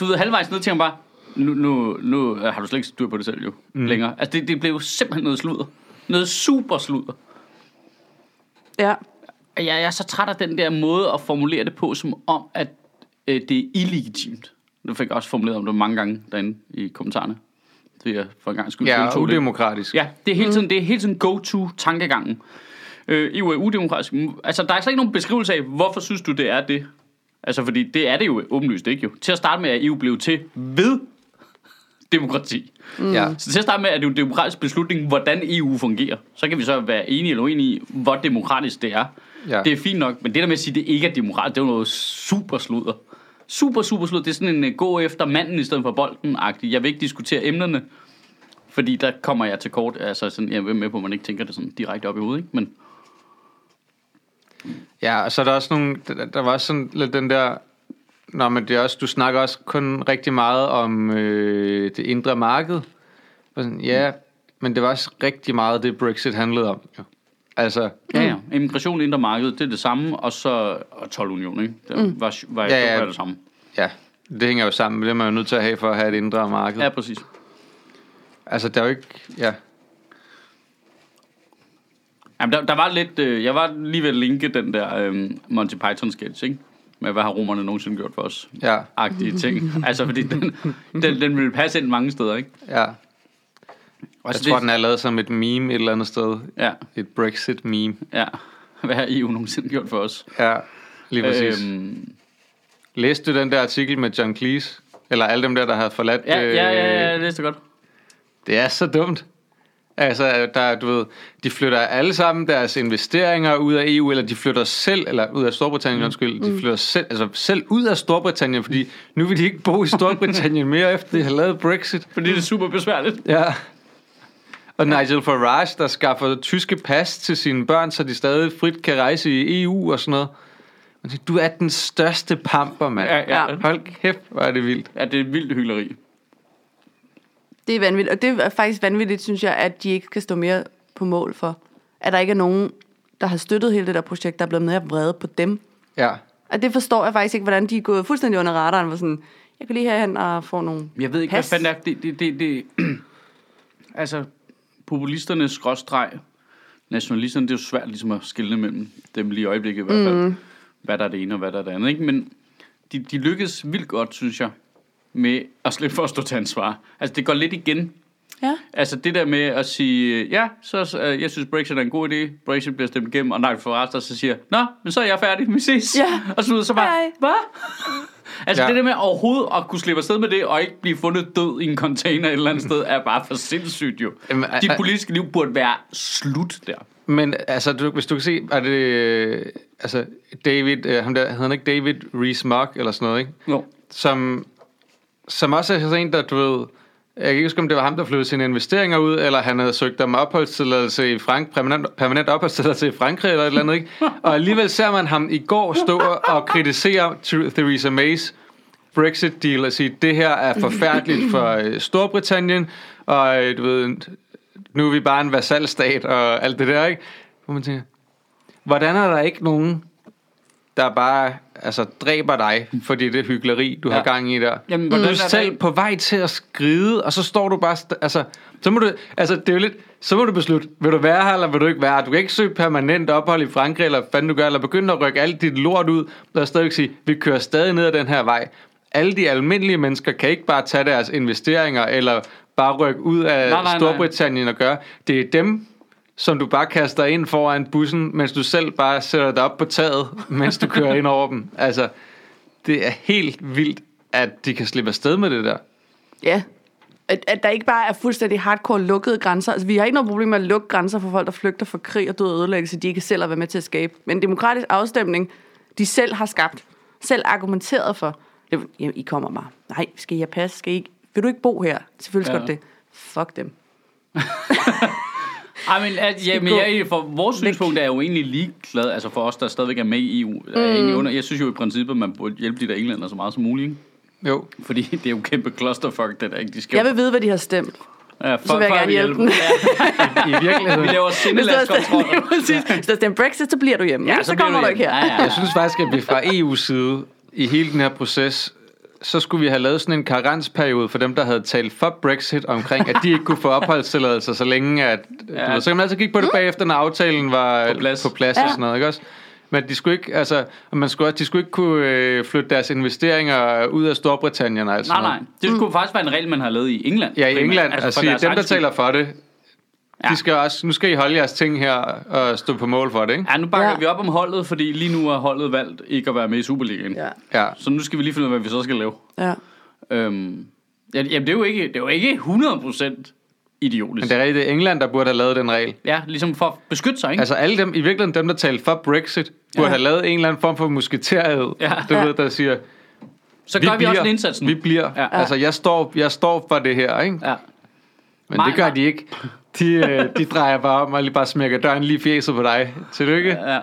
Du ved, halvvejs ned til ham bare, nu, nu, nu øh, har du slet ikke styr på det selv jo, mm. længere. Altså det, det blev jo simpelthen noget sludder. Noget super sludder. Ja. Jeg, jeg er så træt af den der måde at formulere det på, som om, at øh, det er illegitimt. Det fik jeg også formuleret om det mange gange derinde i kommentarerne. Det er for en gang skyld. Ja, udemokratisk. Ja, det er hele tiden, det er hele tiden go-to-tankegangen. Øh, EU er udemokratisk. Altså, der er slet ikke nogen beskrivelse af, hvorfor synes du, det er det? Altså, fordi det er det jo åbenlyst ikke jo. Til at starte med, at EU blev til ved demokrati. Ja. Så til at starte med, er det jo en demokratisk beslutning, hvordan EU fungerer. Så kan vi så være enige eller uenige i, hvor demokratisk det er. Ja. Det er fint nok, men det der med at sige, at det ikke er demokratisk, det er jo noget super sludder. Super, super sludder. Det er sådan en uh, gå efter manden i stedet for bolden-agtig. Jeg vil ikke diskutere emnerne, fordi der kommer jeg til kort. Altså sådan, jeg er med på, at man ikke tænker det sådan direkte op i hovedet, ikke? Men Ja, og så er der også nogle, der, var sådan lidt den der, Nå, men det er også, du snakker også kun rigtig meget om øh, det indre marked. Og Sådan, ja, men det var også rigtig meget det, Brexit handlede om. Jo. Altså, ja, ja. Immigration, indre marked, det er det samme. Og så og 12 union, ikke? Det mm. var, var, Ja, ja, ja. det samme. ja, det hænger jo sammen. Det er man jo nødt til at have for at have et indre marked. Ja, præcis. Altså, der er jo ikke, ja. Jamen, der, der var lidt... Øh, jeg var lige ved at linke den der øh, Monty Python sketch, ikke? Med, hvad har romerne nogensinde gjort for os? Ja, Agtige ting. altså, fordi den, den, den ville passe ind mange steder, ikke? ja. Jeg tror, den er lavet som et meme et eller andet sted. Ja, Et Brexit-meme. ja. Hvad har EU nogensinde gjort for os? Ja, lige præcis. Øhm. Læste du den der artikel med John Cleese? Eller alle dem der, der havde forladt... ja, ja, ja, ja, øh, jeg læste det godt. Det er så dumt. Altså, der, du ved, de flytter alle sammen deres investeringer ud af EU, eller de flytter selv, eller ud af Storbritannien, mm. undskyld, de flytter selv, altså selv ud af Storbritannien, fordi nu vil de ikke bo i Storbritannien mere, efter de har lavet Brexit. Fordi det er super besværligt. Ja. Og Nigel Farage, der skaffer tyske pas til sine børn, så de stadig frit kan rejse i EU og sådan noget. Du er den største pamper, mand. Ja, ja. Hold kæft, hvor er det vildt. Ja, det er vildt hyggeleri. Det er vanvittigt. Og det er faktisk vanvittigt, synes jeg, at de ikke skal stå mere på mål for. At der ikke er nogen, der har støttet hele det der projekt, der er blevet mere vrede på dem. Ja. Og det forstår jeg faktisk ikke, hvordan de er gået fuldstændig under radaren. Hvor sådan, jeg kan lige herhen og få nogle Jeg ved ikke, pas. hvad fanden er det. det, det, det altså, populisterne skråstreg, nationalisterne, det er jo svært ligesom at skille mellem dem lige i øjeblikket i hvert fald. Mm. Hvad der er det ene og hvad der er det andet. Ikke? Men de, de lykkes vildt godt, synes jeg, med at slippe for at stå til ansvar. Altså, det går lidt igen. Ja. Altså det der med at sige, ja, så øh, jeg synes Brexit er en god idé, Brexit bliver stemt igennem, og Nigel Farage så siger, nå, men så er jeg færdig, vi ses. Ja. Og så, så bare, Hej. hvad? altså Ja. det der med overhovedet at kunne slippe afsted med det, og ikke blive fundet død i en container et eller andet sted, er bare for sindssygt jo. Jamen, Dit politiske liv burde være slut der. Men altså, du, hvis du kan se, er det, øh, altså, David, øh, ham der, hedder han ikke David Rees-Mogg, eller sådan noget, ikke? Jo. Som, som også er sådan en, der, du ved, jeg kan ikke huske, om det var ham, der flyttede sine investeringer ud, eller han havde søgt om opholdstilladelse i Frank, permanent, permanent opholdstilladelse i Frankrig, eller et eller andet, ikke? Og alligevel ser man ham i går stå og kritisere Theresa May's Brexit-deal og sige, det her er forfærdeligt for øh, Storbritannien, og øh, du ved, nu er vi bare en vasalstat og alt det der, ikke? Hvor man tænker, hvordan er der ikke nogen, der bare altså, dræber dig, fordi det er hyggeleri, du ja. har gang i der. Jamen, du hvordan er er selv på vej til at skride, og så står du bare... St- altså, så må du, altså, det er jo lidt, så må du beslutte, vil du være her, eller vil du ikke være her? Du kan ikke søge permanent ophold i Frankrig, eller hvad du gør, eller begynde at rykke alt dit lort ud, og stadigvæk sige, vi kører stadig ned ad den her vej. Alle de almindelige mennesker kan ikke bare tage deres investeringer, eller bare rykke ud af Nej, nej, nej. Storbritannien og gøre. Det er dem, som du bare kaster ind foran bussen, mens du selv bare sætter dig op på taget, mens du kører ind over dem. Altså, det er helt vildt, at de kan slippe afsted med det der. Ja. At, at der ikke bare er fuldstændig hardcore lukkede grænser. Altså, vi har ikke noget problem med at lukke grænser for folk, der flygter fra krig og død og ødelæggelse, de ikke selv har været med til at skabe. Men en demokratisk afstemning, de selv har skabt, selv argumenteret for. Jamen, I kommer bare. Nej, skal I have pas? Skal I ikke? Vil du ikke bo her? Selvfølgelig skal Ja. det. Fuck dem. Ej, men, at, ja, men jeg, er for vores synspunkt er jeg jo egentlig ligeglad, altså for os, der stadigvæk er med i EU. Mm. Er egentlig under, jeg synes jo i princippet, at man burde hjælpe de der englænder så meget som muligt, ikke? Jo. Fordi det er jo kæmpe clusterfuck, det der, ikke? De skal Jeg vil vide, hvad de har stemt. ja, for, så vil jeg gerne hjælpe dem. Ja, I virkeligheden. vi laver du. Præcis. Hvis du har Brexit, så bliver du hjemme. Ja, så, så kommer du ikke her. Ja, ja. Jeg synes faktisk, at vi fra EU's side i hele den her proces, så skulle vi have lavet sådan en karensperiode for dem, der havde talt for Brexit omkring, at de ikke kunne få opholdstilladelser, så længe at... Ja. Du ved, så kan man altid kigge på det bagefter, når aftalen var På plads. på plads Ja. og sådan noget, ikke også? Men de skulle ikke, altså, man skulle, også- de skulle ikke kunne øh, flytte deres investeringer ud af Storbritannien og alt sådan Nej, nej. Det skulle faktisk være en regel, man har lavet i England. Ja, i. England, altså, for altså deres dem, der taler for det, Ja. de skal også, nu skal I holde jeres ting her og stå på mål for det, ikke? Ja, nu bakker Ja. vi op om holdet, fordi lige nu er holdet valgt ikke at være med i Superligaen. Ja. Ja. Så nu skal vi lige finde ud af, hvad vi så skal lave. ja. Øhm, ja, jamen, det er jo ikke, det er jo ikke 100% idiotisk. Men det er rigtigt, det England, der burde have lavet den regel. Ja, ligesom for at beskytte sig, ikke? Altså alle dem, i virkeligheden dem, der talte for Brexit, burde Ja. have lavet en eller anden form for musketeret, Ja. du Ja. ved, der siger, så gør vi, også en indsats nu. Vi bliver. Ja. Altså, jeg står, jeg står for det her, ikke? Ja. Men Nej, det gør de ikke. De, øh, de drejer bare om og lige bare smækker døren lige fjeset på dig. Tillykke. Ja.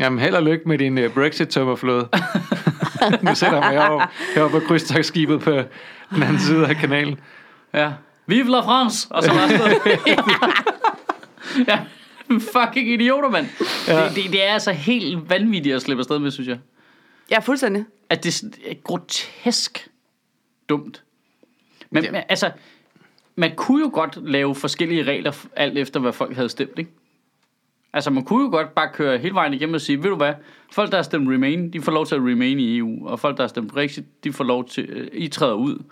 Jamen, held og lykke med din uh, Brexit-tømmerflåde. nu sætter jeg mig over, herovre på krydstogsskibet på den anden side af kanalen. ja. Vive la France! Og så var ja. Fucking idioter, mand. Ja. Det, det, det, er altså helt vanvittigt at slippe afsted med, synes jeg. ja, fuldstændig. At er det er grotesk dumt. Men, Ja. men altså, man kunne jo godt lave forskellige regler, alt efter hvad folk havde stemt, ikke? Altså, man kunne jo godt bare køre hele vejen igennem og sige, ved du hvad, folk, der har stemt Remain, de får lov til at remain i EU, og folk, der har stemt Brexit, de får lov til, øh, I træder ud.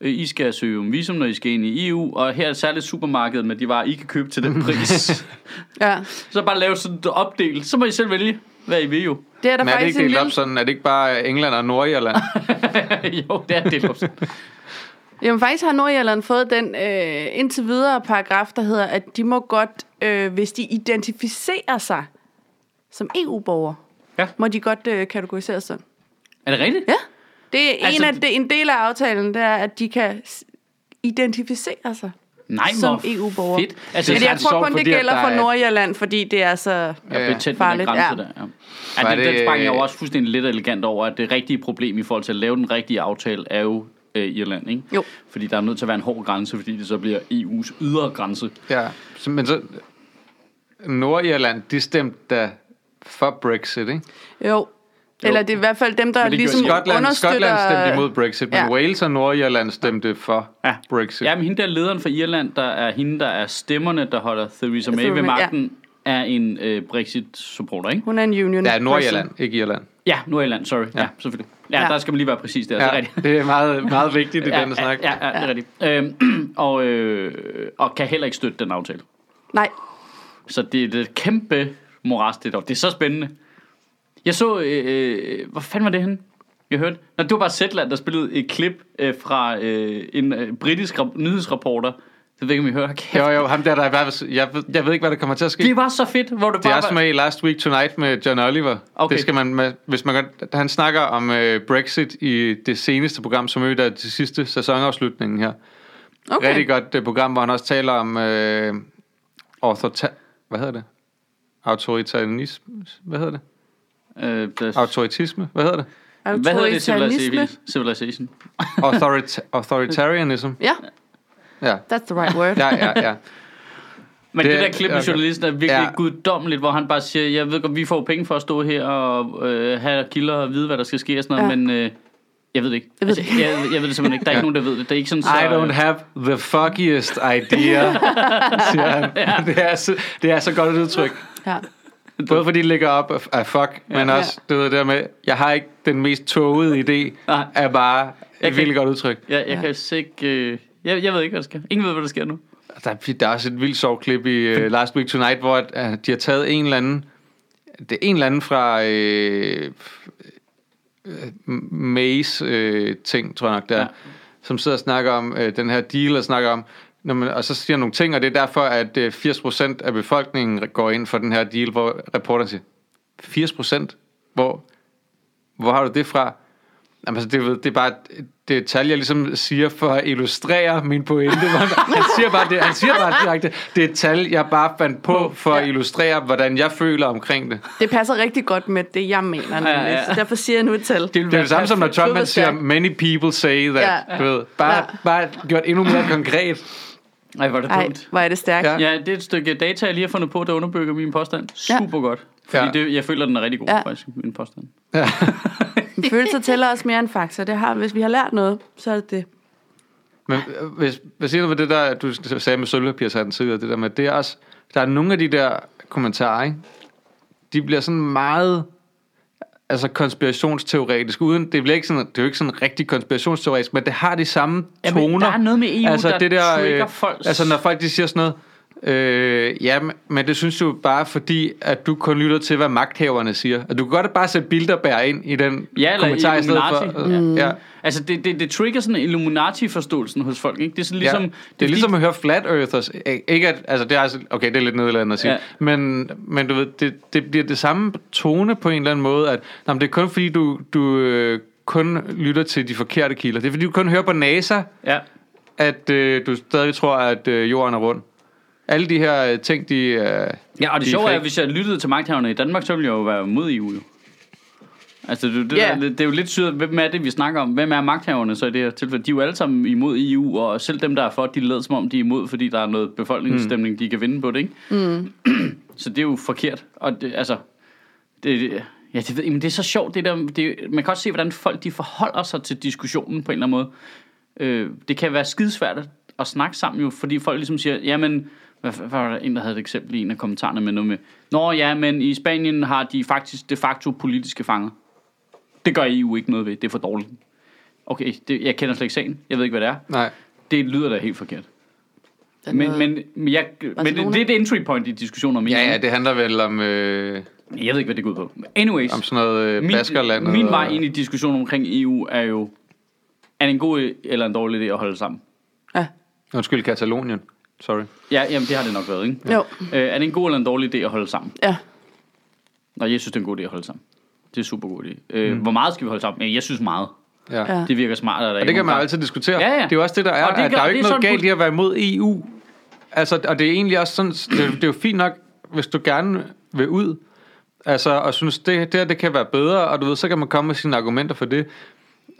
Øh, I skal søge om visum, når I skal ind i EU, og her er særligt supermarkedet med de varer, I kan købe til den pris. Ja. så bare lave sådan et opdel, så må I selv vælge, hvad I vil jo. Det er der Men er det ikke delt op sådan? Er det ikke bare England og Nordirland? jo, det er det. også. Jamen faktisk har Nordjylland fået den øh, indtil videre paragraf, der hedder, at de må godt, øh, hvis de identificerer sig som EU-borger, Ja. må de godt øh, kategoriseres sådan. Er det rigtigt? Ja. Det er en, Altså- af, det, en del af aftalen, det er, at de kan identificere sig Nej, som EU-borger. Fedt. Altså, Men er jeg tror kun, det gælder der for er- Nordjylland, fordi det er så... Ja, Ja. betændt den Farligt, grænse ja. der. Ja. Ja, det, det- den sprang jeg jo også fuldstændig lidt elegant over, at det rigtige problem i forhold til at lave den rigtige aftale er jo øh, Irland, ikke? Jo. Fordi der er nødt til at være en hård grænse, fordi det så bliver EU's ydre grænse. Ja, så, men så... Nordirland, de stemte da for Brexit, ikke? Jo. Eller det er i hvert fald dem, der det ligesom Skotland, understøtter... Skotland stemte imod Brexit, men Ja. Wales og Nordirland stemte for Ja. Brexit. Ja, men hende der lederen for Irland, der er hende, der er stemmerne, der holder Theresa May ved magten, er en øh, Brexit-supporter, ikke? Hun er en union. Det er Nordirland, ikke Irland. Ja, Nordjylland, sorry. Ja, ja selvfølgelig. Ja, Ja. der skal man lige være præcis der, det er Ja, rigtigt. det er meget, meget vigtigt i Ja, denne snak. ja, ja, ja, det er rigtigt. Øhm, og, øh, og kan heller ikke støtte den aftale. Nej. Så det, er et kæmpe moras, det der. Det er så spændende. Jeg så, øh, øh, hvor fanden var det henne? Jeg hørte. Nå, det var bare Zetland, der spillede et klip øh, fra øh, en øh, britisk nyhedsreporter. Det ved jeg ikke, om I hører. Kæft. Jo, jo, ham der, der er fald, jeg, ved, jeg ved ikke, hvad der kommer til at ske. Det var så fedt, hvor det Det er bare også var... med i Last Week Tonight med John Oliver. Okay. Det skal man, hvis man godt, han snakker om uh, Brexit i det seneste program, som er til sidste sæsonafslutningen her. Okay. Rigtig godt uh, program, hvor han også taler om uh, autorita- hvad hedder det? Autoritarisme? Hvad hedder det? Øh, det, Autoritisme? Hvad hedder det? hvad hedder det? Civilization. Authorita- authoritarianism. Ja, Ja. that's the right word. Ja, ja, ja. Men det, Det- der klip med okay. journalisten er virkelig Ja. ja. guddommeligt, hvor han bare siger, jeg ved godt, vi får penge for at stå her og øh, have kilder og vide, hvad der skal ske og sådan noget, Ja. ja. men øh, jeg ved det ikke. Jeg ved det altså, jeg, jeg ved det simpelthen ikke. Der er Ja. ikke nogen, der ved det. Det er ikke sådan, så... I don't have the fuckiest idea, siger han. Det, er så, det er så godt et udtryk. Ja. Både fordi det ligger op af, af fuck, men Ja. også det der med, jeg har ikke den mest tågede idé, Nej. er bare et virkelig godt udtryk. Jeg, jeg Ja. ja. kan ikke... Øh, jeg, jeg ved ikke, hvad der sker. Ingen ved, hvad der sker nu. Der, er- der er også et vildt sjovt klip i uh, Last Week Tonight, hvor at, uh, de har taget en eller anden, det er en eller anden fra øh, Mays øh, ting, tror jeg nok, der, ja. Som sidder og snakker om øh, den her deal, og snakker om, når man, og så siger nogle ting, og det er derfor, at øh, 80% af befolkningen går ind for den her deal, hvor reporteren siger, 80%? Hvor, hvor har du det fra? Jamen, altså, det, det er bare det er et tal, jeg ligesom siger for at illustrere min pointe. Han siger bare, det, han siger bare direkte, det er et tal, jeg bare fandt på for at illustrere, hvordan jeg føler omkring det. Det passer rigtig godt med det, jeg mener. Nemlig. Ja, ja. Så derfor siger jeg nu et tal. Det, Det er det samme som, når Trump siger, many people say that. Ja. Du ved, bare, Ja. bare gjort endnu mere konkret. Ej, hvor er det Ej, dumt. hvor er det stærkt. Ja. Ja. Ja, det er et stykke data, jeg lige har fundet på, der underbygger min påstand. Ja. Super godt. Fordi Ja. det, jeg føler, den er rigtig god, Ja. ja. faktisk, min påstand. Ja. Følelser tæller også mere end fakta. Det har, hvis vi har lært noget, så er det det. Men øh, hvis, hvad siger du ved det der, du sagde med sølvpapirshatten tidligere, det der med, det er også, der er nogle af de der kommentarer, ikke? de bliver sådan meget altså konspirationsteoretisk, uden, det, bliver ikke sådan, det er jo ikke sådan rigtig konspirationsteoretisk, men det har de samme Jamen, toner. der er noget med EU, der trigger folks- Altså når folk de siger sådan noget, Øh, ja, men- det synes du bare fordi, at du kun lytter til, hvad magthaverne siger. At du kan godt bare sætte Bilderberg ind i den Ja, eller kommentar i stedet for. Illuminati. Mm. Ja. Altså, det, det, det trigger sådan en Illuminati-forståelsen hos folk, ikke? Det er sådan ligesom... ja. Det er ligesom at høre Flat Earthers. Ikke at, altså det er altså, okay, det er lidt nedladende at sige. Ja. Men, men du ved, det, det bliver det samme tone på en eller anden måde, at nej, men det er kun fordi, du, du øh, kun lytter til de forkerte kilder. Det er fordi, du kun hører på NASA, Ja. at øh, du stadig tror, at øh, jorden er rund. Alle de her øh, ting, de... Øh, Ja, og det de sjove er, at hvis jeg lyttede til magthaverne i Danmark, så ville jeg jo være mod EU, jo. Altså, det, det, yeah. det, det er jo lidt syret, hvem er det, vi snakker om? Hvem er magthaverne så i det her tilfælde? De er jo alle sammen imod EU, og selv dem, der er for, de lader som om, de er imod, fordi der er noget befolkningsstemning, mm. de kan vinde på det, ikke? Mm. så det er jo forkert. Og det, altså, det, ja, det, ved, men det er så sjovt, det der, det, man kan også se, hvordan folk de forholder sig til diskussionen på en eller anden måde. Øh, det kan være skidesvært at snakke sammen jo, fordi folk ligesom siger, jamen, hvad, hvad var der en, der havde et eksempel i en af kommentarerne med noget med, Nå ja, men i Spanien har de faktisk de facto politiske fanger. Det gør EU ikke noget ved, det er for dårligt. Okay, det, jeg kender slet ikke sagen, jeg ved ikke, hvad det er. nej. Det lyder da helt forkert. Den Men, men, men, jeg, men det, det er et entry point i diskussioner om EU. Ja, ja, det handler vel om, øh, Jeg ved ikke, hvad det går ud på. Anyways, om sådan noget øh, min, Baskerland. min vej ind i diskussionen omkring EU er jo, er det en god eller en dårlig idé at holde sammen? Ja. Undskyld, Katalonien. Sorry. Ja, jamen det har det nok været, ikke? Jo, Øh, er det en god eller en dårlig idé at holde sammen? ja. Nej, jeg synes, det er en god idé at holde sammen. Det er en super god idé. Øh, mm. Hvor meget skal vi holde sammen? Jeg synes meget. Ja. Ja. Det virker smart. At der Og det kan man altid diskutere. Ja, ja. Det er jo også det, der er. Og det at gør- der er jo ikke er noget galt i at være imod EU. Altså, og det er egentlig også sådan, det, er- det er jo fint nok, hvis du gerne vil ud, altså, og synes, det, det her, det kan være bedre, og du ved, så kan man komme med sine argumenter for det.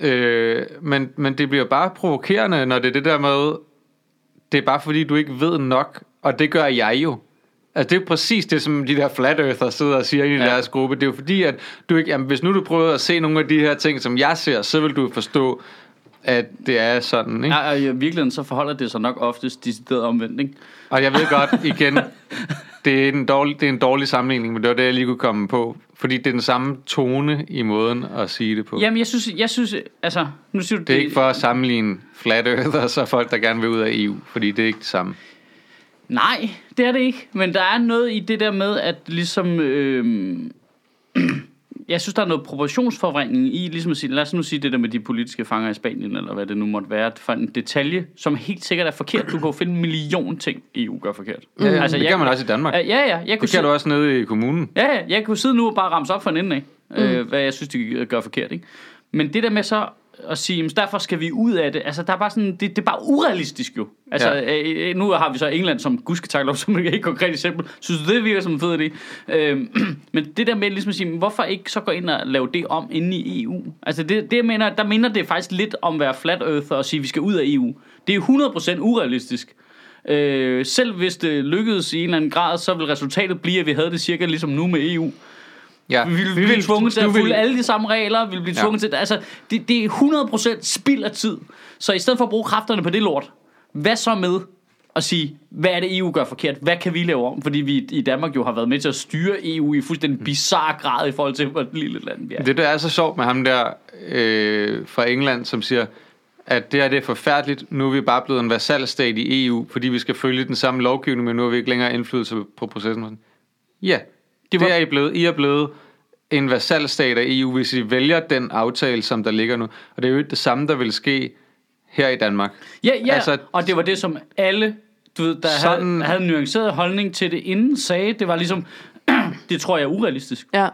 Øh, men, men det bliver bare provokerende, når det er det der med, det er bare fordi, du ikke ved nok, og det gør jeg jo. Altså det er præcis det, som de der flat earthers sidder og siger i Ja. deres gruppe. Det er jo fordi, at du ikke, jamen, hvis nu du prøver at se nogle af de her ting, som jeg ser, så vil du forstå, at det er sådan, ikke? Ja, og i virkeligheden så forholder det sig nok oftest decideret omvendt, ikke? Og jeg ved godt, igen, det er, en dårlig, det er en dårlig sammenligning, men det var det, jeg lige kunne komme på. Fordi det er den samme tone i måden at sige det på. Jamen, jeg synes, jeg synes altså, nu siger du Det er ikke for at sammenligne flat earthers og folk, der gerne vil ud af EU, fordi det er ikke det samme. Nej, det er det ikke. Men der er noget i det der med, at ligesom... Øh, jeg synes, der er noget proportionsforvrængning i, ligesom at sige, lad os nu sige det der med de politiske fanger i Spanien, eller hvad det nu måtte være, for en detalje, som helt sikkert er forkert. Du kan jo finde en million ting, EU gør forkert. Ja, ja, Altså, det jeg- kan man også i Danmark. Ja, ja. Jeg kunne Det kan du også nede i kommunen. Ja, ja, jeg kunne sidde nu og bare ramse op for en ende af, mm. øh, hvad jeg synes, de gør forkert. Ikke? Men det der med så at sige, jamen, derfor skal vi ud af det, altså der er bare sådan, det, det er bare urealistisk jo. Altså Ja. ja. øh, nu har vi så England som gudsketaklov, som et helt konkret eksempel. Synes du, det virker som en fed idé? Øh, men det der med ligesom at sige, hvorfor ikke så gå ind og lave det om inde i EU? Altså det, det jeg mener, der minder det faktisk lidt om at være flat earther og sige, at vi skal ud af EU. Det er 100% urealistisk. Øh, selv hvis det lykkedes i en eller anden grad, så vil resultatet blive, at vi havde det cirka ligesom nu med EU. Ja. Vi vil blive tvunget til at vil- følge alle de samme regler, vi vil blive Ja. tvunget til, altså, det, det er 100% spild af tid. Så i stedet for at bruge kræfterne på det lort, hvad så med at sige, hvad er det EU gør forkert? Hvad kan vi lave om? Fordi vi i Danmark jo har været med til at styre EU i fuldstændig bizarre grad i forhold til, hvor et lille land vi er. Det, der er så sjovt med ham der øh, fra England, som siger, at det her det er forfærdeligt. Nu er vi bare blevet en vasalstat i EU, fordi vi skal følge den samme lovgivning, men nu har vi ikke længere indflydelse på processen. Ja, det, var- det er I blevet. I er blevet en vasalstat af EU, hvis I vælger den aftale, som der ligger nu. Og det er jo ikke det samme, der vil ske her i Danmark. Ja, ja, Altså- altså, og det var det, som alle, du ved, der Sådan- havde, havde en nuanceret holdning til det inden, sagde. Det var ligesom, det tror jeg er urealistisk. Ja.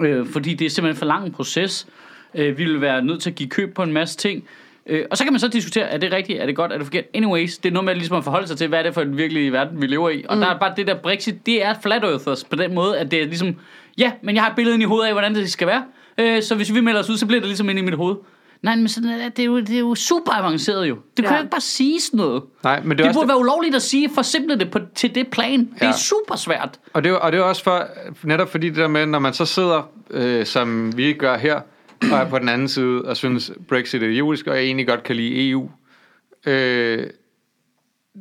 Øh, fordi det er simpelthen for lang en proces. Øh, vi vil være nødt til at give køb på en masse ting. Øh, og så kan man så diskutere, er det rigtigt, er det godt, er det forkert? Anyways, det er noget med ligesom at forholde sig til, hvad er det for en virkelig verden, vi lever i. Og mm. der er bare det der Brexit, det er flat earthers på den måde, at det er ligesom, ja, men jeg har et billede ind i hovedet af, hvordan det skal være. Øh, så hvis vi melder os ud, så bliver det ligesom ind i mit hoved. Nej, men sådan, er det, det, er jo, det er jo super avanceret jo. Det kan Ja. jo ikke bare sige sådan noget. Nej, men det Det, er det burde være ulovligt at sige, forsimple det på, til det plan. Det Ja. er super svært. Og det, er- og det er også for, netop fordi det der med, når man så sidder, øh, som vi gør her, og er på den anden side, og synes Brexit er idiotisk, og jeg egentlig godt kan lide EU. Øh,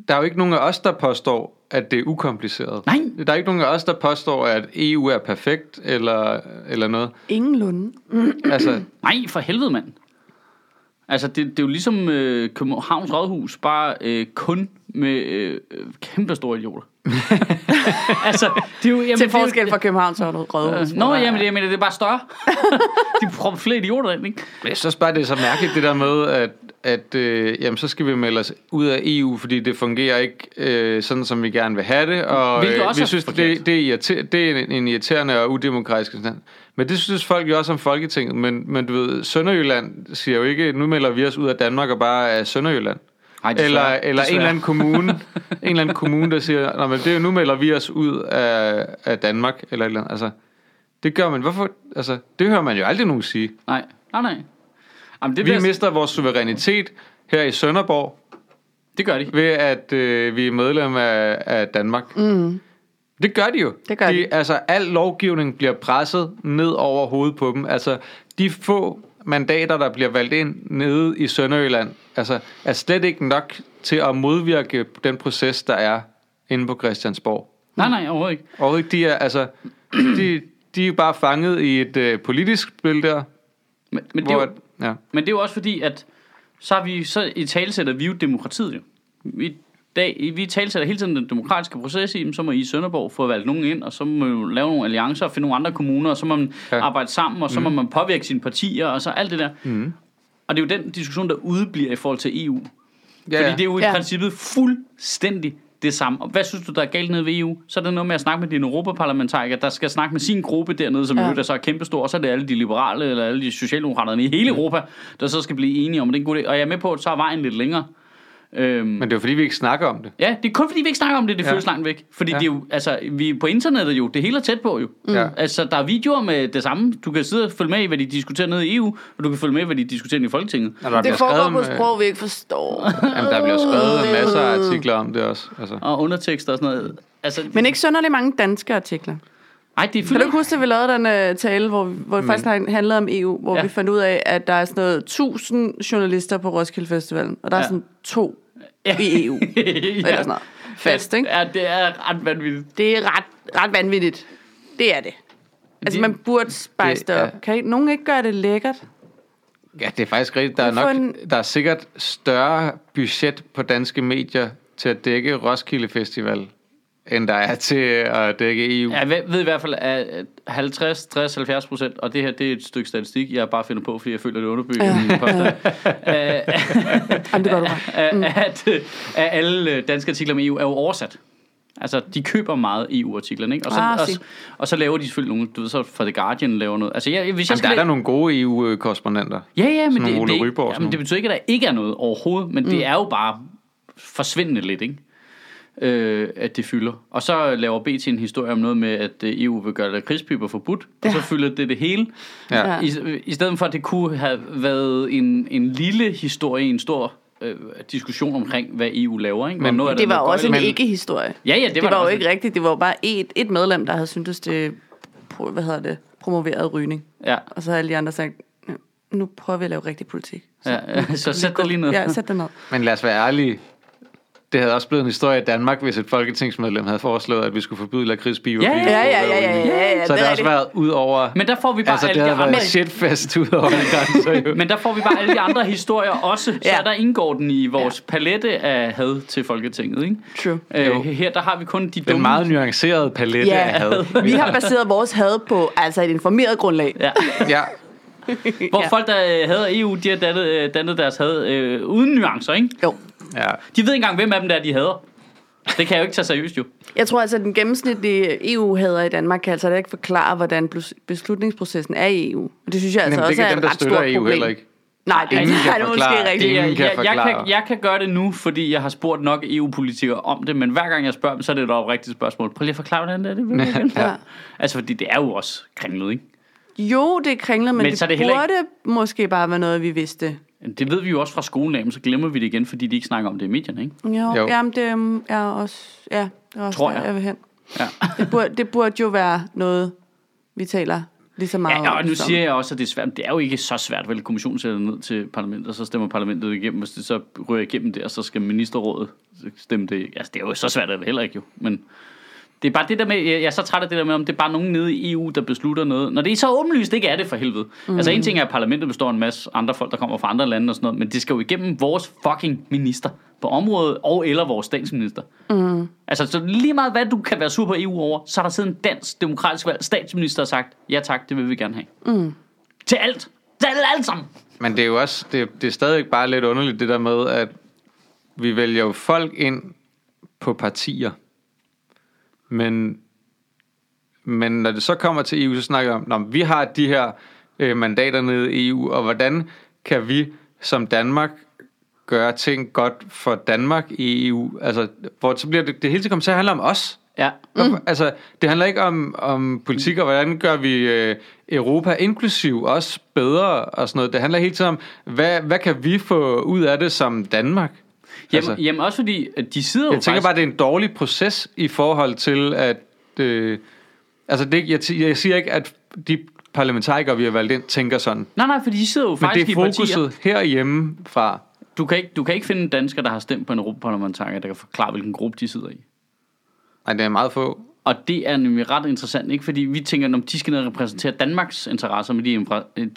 der er jo ikke nogen af os, der påstår, at det er ukompliceret. Nej. Der er ikke nogen af os, der påstår, at EU er perfekt, eller, eller noget. Ingenlunde. Altså, Nej, for helvede, mand. Altså, det, det er jo ligesom øh, Københavns Rådhus, bare øh, kun med øh, øh, kæmpe store idioter. altså, det er jo... Jamen, Til det er jo- forskel fra Københavns Rådhus. Øh, Nå, jamen, det, jeg mener, det er bare større. De prøver flere idioter ind, ikke? jeg synes bare, det er så mærkeligt, det der med, at, at øh, jamen, så skal vi melde os ud af EU, fordi det fungerer ikke øh, sådan, som vi gerne vil have det. Og Hvilket øh, også vi er synes, det, det, er irriter- det er en, en irriterende og udemokratisk stand. Men det synes folk jo også om Folketinget. Men, men du ved, Sønderjylland siger jo ikke, nu melder vi os ud af Danmark og bare af Sønderjylland. Ej, Eller, eller en eller anden kommune, en eller anden kommune, der siger, Nå, men det er jo, nu melder vi os ud af, af Danmark, eller eller andet. Altså, det gør man. Hvorfor? Altså, det hører man jo aldrig nogen sige. Nej, nej, nej. Jamen, det, Vi der, mister vores suverænitet her i Sønderborg, det gør de. ved at øh, vi er medlem af, af Danmark. Mm. Det gør de jo. Det gør de. Altså, al lovgivning bliver presset ned over hovedet på dem. Altså, de få mandater, der bliver valgt ind nede i Sønderjylland, altså, er slet ikke nok til at modvirke den proces, der er inde på Christiansborg. Nej, nej, overhovedet ikke. Og ikke, de er, altså, de, de er bare fanget i et øh, politisk spil der, Men, men, det er hvor, jo, ja. men det er jo også fordi, at så, har vi, så i talsætter vi jo demokratiet jo. Vi, dag, vi talsætter hele tiden den demokratiske proces i, så må I i Sønderborg få valgt nogen ind, og så må man jo lave nogle alliancer og finde nogle andre kommuner, og så må man Ja. arbejde sammen, og så mm. må man påvirke sine partier, og så alt det der. Mm. Og det er jo den diskussion, der udbliver i forhold til EU. Ja, Fordi det er jo i Ja. princippet fuldstændig det samme. Og hvad synes du, der er galt nede ved EU? Så er det noget med at snakke med dine europaparlamentarikere, der skal snakke med sin gruppe dernede, som Ja. ja. er så er kæmpestor, og så er det alle de liberale, eller alle de socialdemokraterne i hele Europa, der så skal blive enige om, at det er en god idé. Og jeg er med på, at så er vejen lidt længere. Øhm, Men det er fordi, vi ikke snakker om det. ja, det er kun fordi, vi ikke snakker om det, det Ja. føles langt væk. Fordi Ja. ja. det er jo, altså, vi er på internettet jo, det hele er tæt på jo. Ja. Altså, der er videoer med det samme. Du kan sidde og følge med i, hvad de diskuterer nede i EU, og du kan følge med i, hvad de diskuterer i Folketinget. Når der Det foregår på sprog, vi ikke forstår. Jamen, der bliver skrevet masser af artikler om det også. Altså. Og undertekster og sådan noget. Altså, Men ikke synderligt mange danske artikler. Ej, det er Kan fyldt. du ikke huske, at vi lavede den uh, tale, hvor, hvor det faktisk har- handlede om EU, hvor Ja. ja. vi fandt ud af, at der er sådan noget 1000 journalister på Roskilde Festivalen, og der er Ja. sådan to i EU. Eller sådan noget. Fast, ikke? Ja, det er ret vanvittigt. Det er ret, ret vanvittigt. Det er det. Altså, Det- man burde spice det det er- op. Kan I, nogen ikke gøre det lækkert? Ja, det er faktisk rigtigt. Der er, nok, en- der er sikkert større budget på danske medier til at dække Roskilde Festival, end der er til at dække EU. Jeg ved, ved i hvert fald, at 50, 60, 70 procent, og det her det er et stykke statistik, jeg bare finder på, fordi jeg føler, det underbygger ja. min påstand, øh, Jamen, det gør du mm. at, at alle danske artikler om EU er jo oversat. Altså, de køber meget EU-artiklerne, ikke? Og så, Ah, og, og så laver de selvfølgelig nogle, du ved, så fra The Guardian laver noget. Altså, jeg, hvis jeg Jamen, der er der nogle gode EU-korrespondenter. Ja, ja, men det, det, sådan jamen, det betyder ikke, at der ikke er noget overhovedet, men mm. det er jo bare forsvindende lidt, ikke? Øh, at det fylder. Og så laver BT en historie om noget med, at øh, EU vil gøre lakridspiber forbudt, og så fylder det det hele. Ja. Ja. I, I stedet for, at det kunne have været en, en lille historie, en stor øh, diskussion omkring, hvad EU laver, ikke? Men- Og noget af Det var også en ikke-historie. Ja, ja, det, Det var, var, jo også. ikke rigtigt. Det var bare et, et medlem, der havde syntes, det hvad hedder det, promoveret rygning. Ja, Og så havde alle de andre sagt, "Ja, nu prøver vi at lave rigtig politik. ja, ja, så sæt dig lige ned. Ja, sæt dig ned. Men lad os være ærlige. Det havde også blevet en historie i Danmark, hvis et folketingsmedlem havde foreslået, at vi skulle forbyde lakridspiber. Ja, ja, Ja, ja, ja, ja, ja, ja, Så det det er har også været ud over... Men der får vi bare Altså, alle det de havde andre... været shitfest ud over de grænser, jo. Men der får vi bare alle de andre historier også, så Ja. der indgår den i vores palette af had til Folketinget, ikke? True. Øh, her der har vi kun de Den dumme... meget nuancerede palette Ja, af had. vi har baseret vores had på altså et informeret grundlag. Ja. Ja, Hvor Ja. folk, der øh, hader EU, de har dannet, øh, dannet deres had øh, uden nuancer, ikke? Jo. Ja. De ved ikke engang, hvem af dem der er, de hader. Det kan jeg jo ikke tage seriøst jo. Jeg tror altså, at den gennemsnitlige EU-hader i Danmark kan altså ikke forklare, hvordan beslutningsprocessen er i EU. Og det synes jeg altså Jamen, det også kan er dem, et ret stort EU problem. heller ikke. Nej, det Ingen kan er det måske forklare. rigtigt. Ingen jeg, kan jeg, jeg, forklare. kan, jeg kan gøre det nu, fordi jeg har spurgt nok EU-politikere om det, men hver gang jeg spørger dem, så er det et oprigtigt spørgsmål. Prøv lige at forklare, hvordan det er. Det, vil Ja. Altså, fordi det er jo også kringlet, ikke? Jo, det er kringlet, men, Men det, så er det det burde måske bare være noget, vi vidste. Det ved vi jo også fra skolen af, men så glemmer vi det igen, fordi de ikke snakker om det i medierne, ikke? Jo, Jo. Jamen, det øhm, er også, ja, det er også Tror der, jeg. jeg vil hen. Ja. Det burde, det burde jo være noget, vi taler lige så meget Ja, om. og nu som- siger jeg også, at det er svært. Det er jo ikke så svært, vel? Kommissionen sætter ned til parlamentet, og så stemmer parlamentet igennem. Hvis det så ryger igennem der, så skal ministerrådet stemme det. Altså, det er jo så svært er det heller ikke jo. Men det er bare det der med, jeg er så træt af det der med, om det er bare nogen nede i EU, der beslutter noget. Når det er så åbenlyst, ikke er det for helvede. Mm. Altså en ting er, at parlamentet består af en masse andre folk, der kommer fra andre lande og sådan noget, men det skal jo igennem vores fucking minister på området, og eller vores statsminister. Mm. Altså, så lige meget hvad du kan være sur på EU over, så er der siden en dansk demokratisk valgt statsminister har sagt, ja tak, det vil vi gerne have. Mm. Til alt. Til alt, alt sammen. Men det er jo også, det, det er stadig bare lidt underligt, det der med, at vi vælger jo folk ind på partier. Men, men når det så kommer til EU, så snakker vi om, at vi har de her øh, mandater nede i EU, og hvordan kan vi som Danmark gøre ting godt for Danmark i EU? Altså, hvor så bliver det, det hele tiden kommer til at handle om os. Ja. Mm. Altså, det handler ikke om, om politik, og hvordan gør vi øh, Europa inklusiv også bedre og sådan noget. Det handler hele tiden om, hvad, hvad kan vi få ud af det som Danmark? Jamen, Altså, jamen også fordi, at de sidder jo jeg tænker faktisk... bare, det er en dårlig proces i forhold til, at... Øh, altså, det, jeg, jeg siger ikke, at de parlamentarikere, vi har valgt ind, tænker sådan. Nej, nej, for de sidder jo Men faktisk det er i partier. fokuset herhjemme fra. Du kan, ikke, du kan ikke finde en dansker, der har stemt på en europaparlamentariker, der kan forklare, hvilken gruppe de sidder i. Nej, det er meget få. Og det er nemlig ret interessant, ikke? Fordi vi tænker, når de skal repræsentere Danmarks interesser, men de,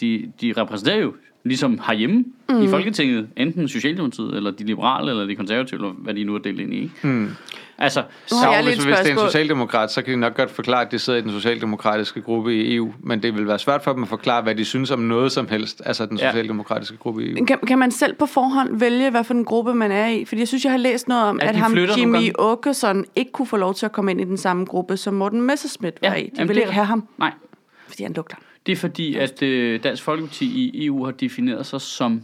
de, de repræsenterer jo ligesom herhjemme mm. i Folketinget, enten Socialdemokratiet, eller de liberale, eller de konservative, eller hvad de nu er delt ind i, ikke? Mm. Altså, Så jeg hvis, hvis det er en socialdemokrat, så kan de nok godt forklare, at de sidder i den socialdemokratiske gruppe i EU, men det vil være svært for dem at forklare, hvad de synes om noget som helst, altså den Ja. socialdemokratiske gruppe i EU. Kan, kan man selv på forhånd vælge, hvad for en gruppe man er i? Fordi jeg synes, jeg har læst noget om, at de ham Jimmy. Åkesson ikke kunne få lov til at komme ind i den samme gruppe, som Morten Messerschmidt var Ja, i. De jamen, ville det ikke have ham, nej, fordi han lugter. Det er fordi, at øh, Dansk Folkeparti i EU har defineret sig som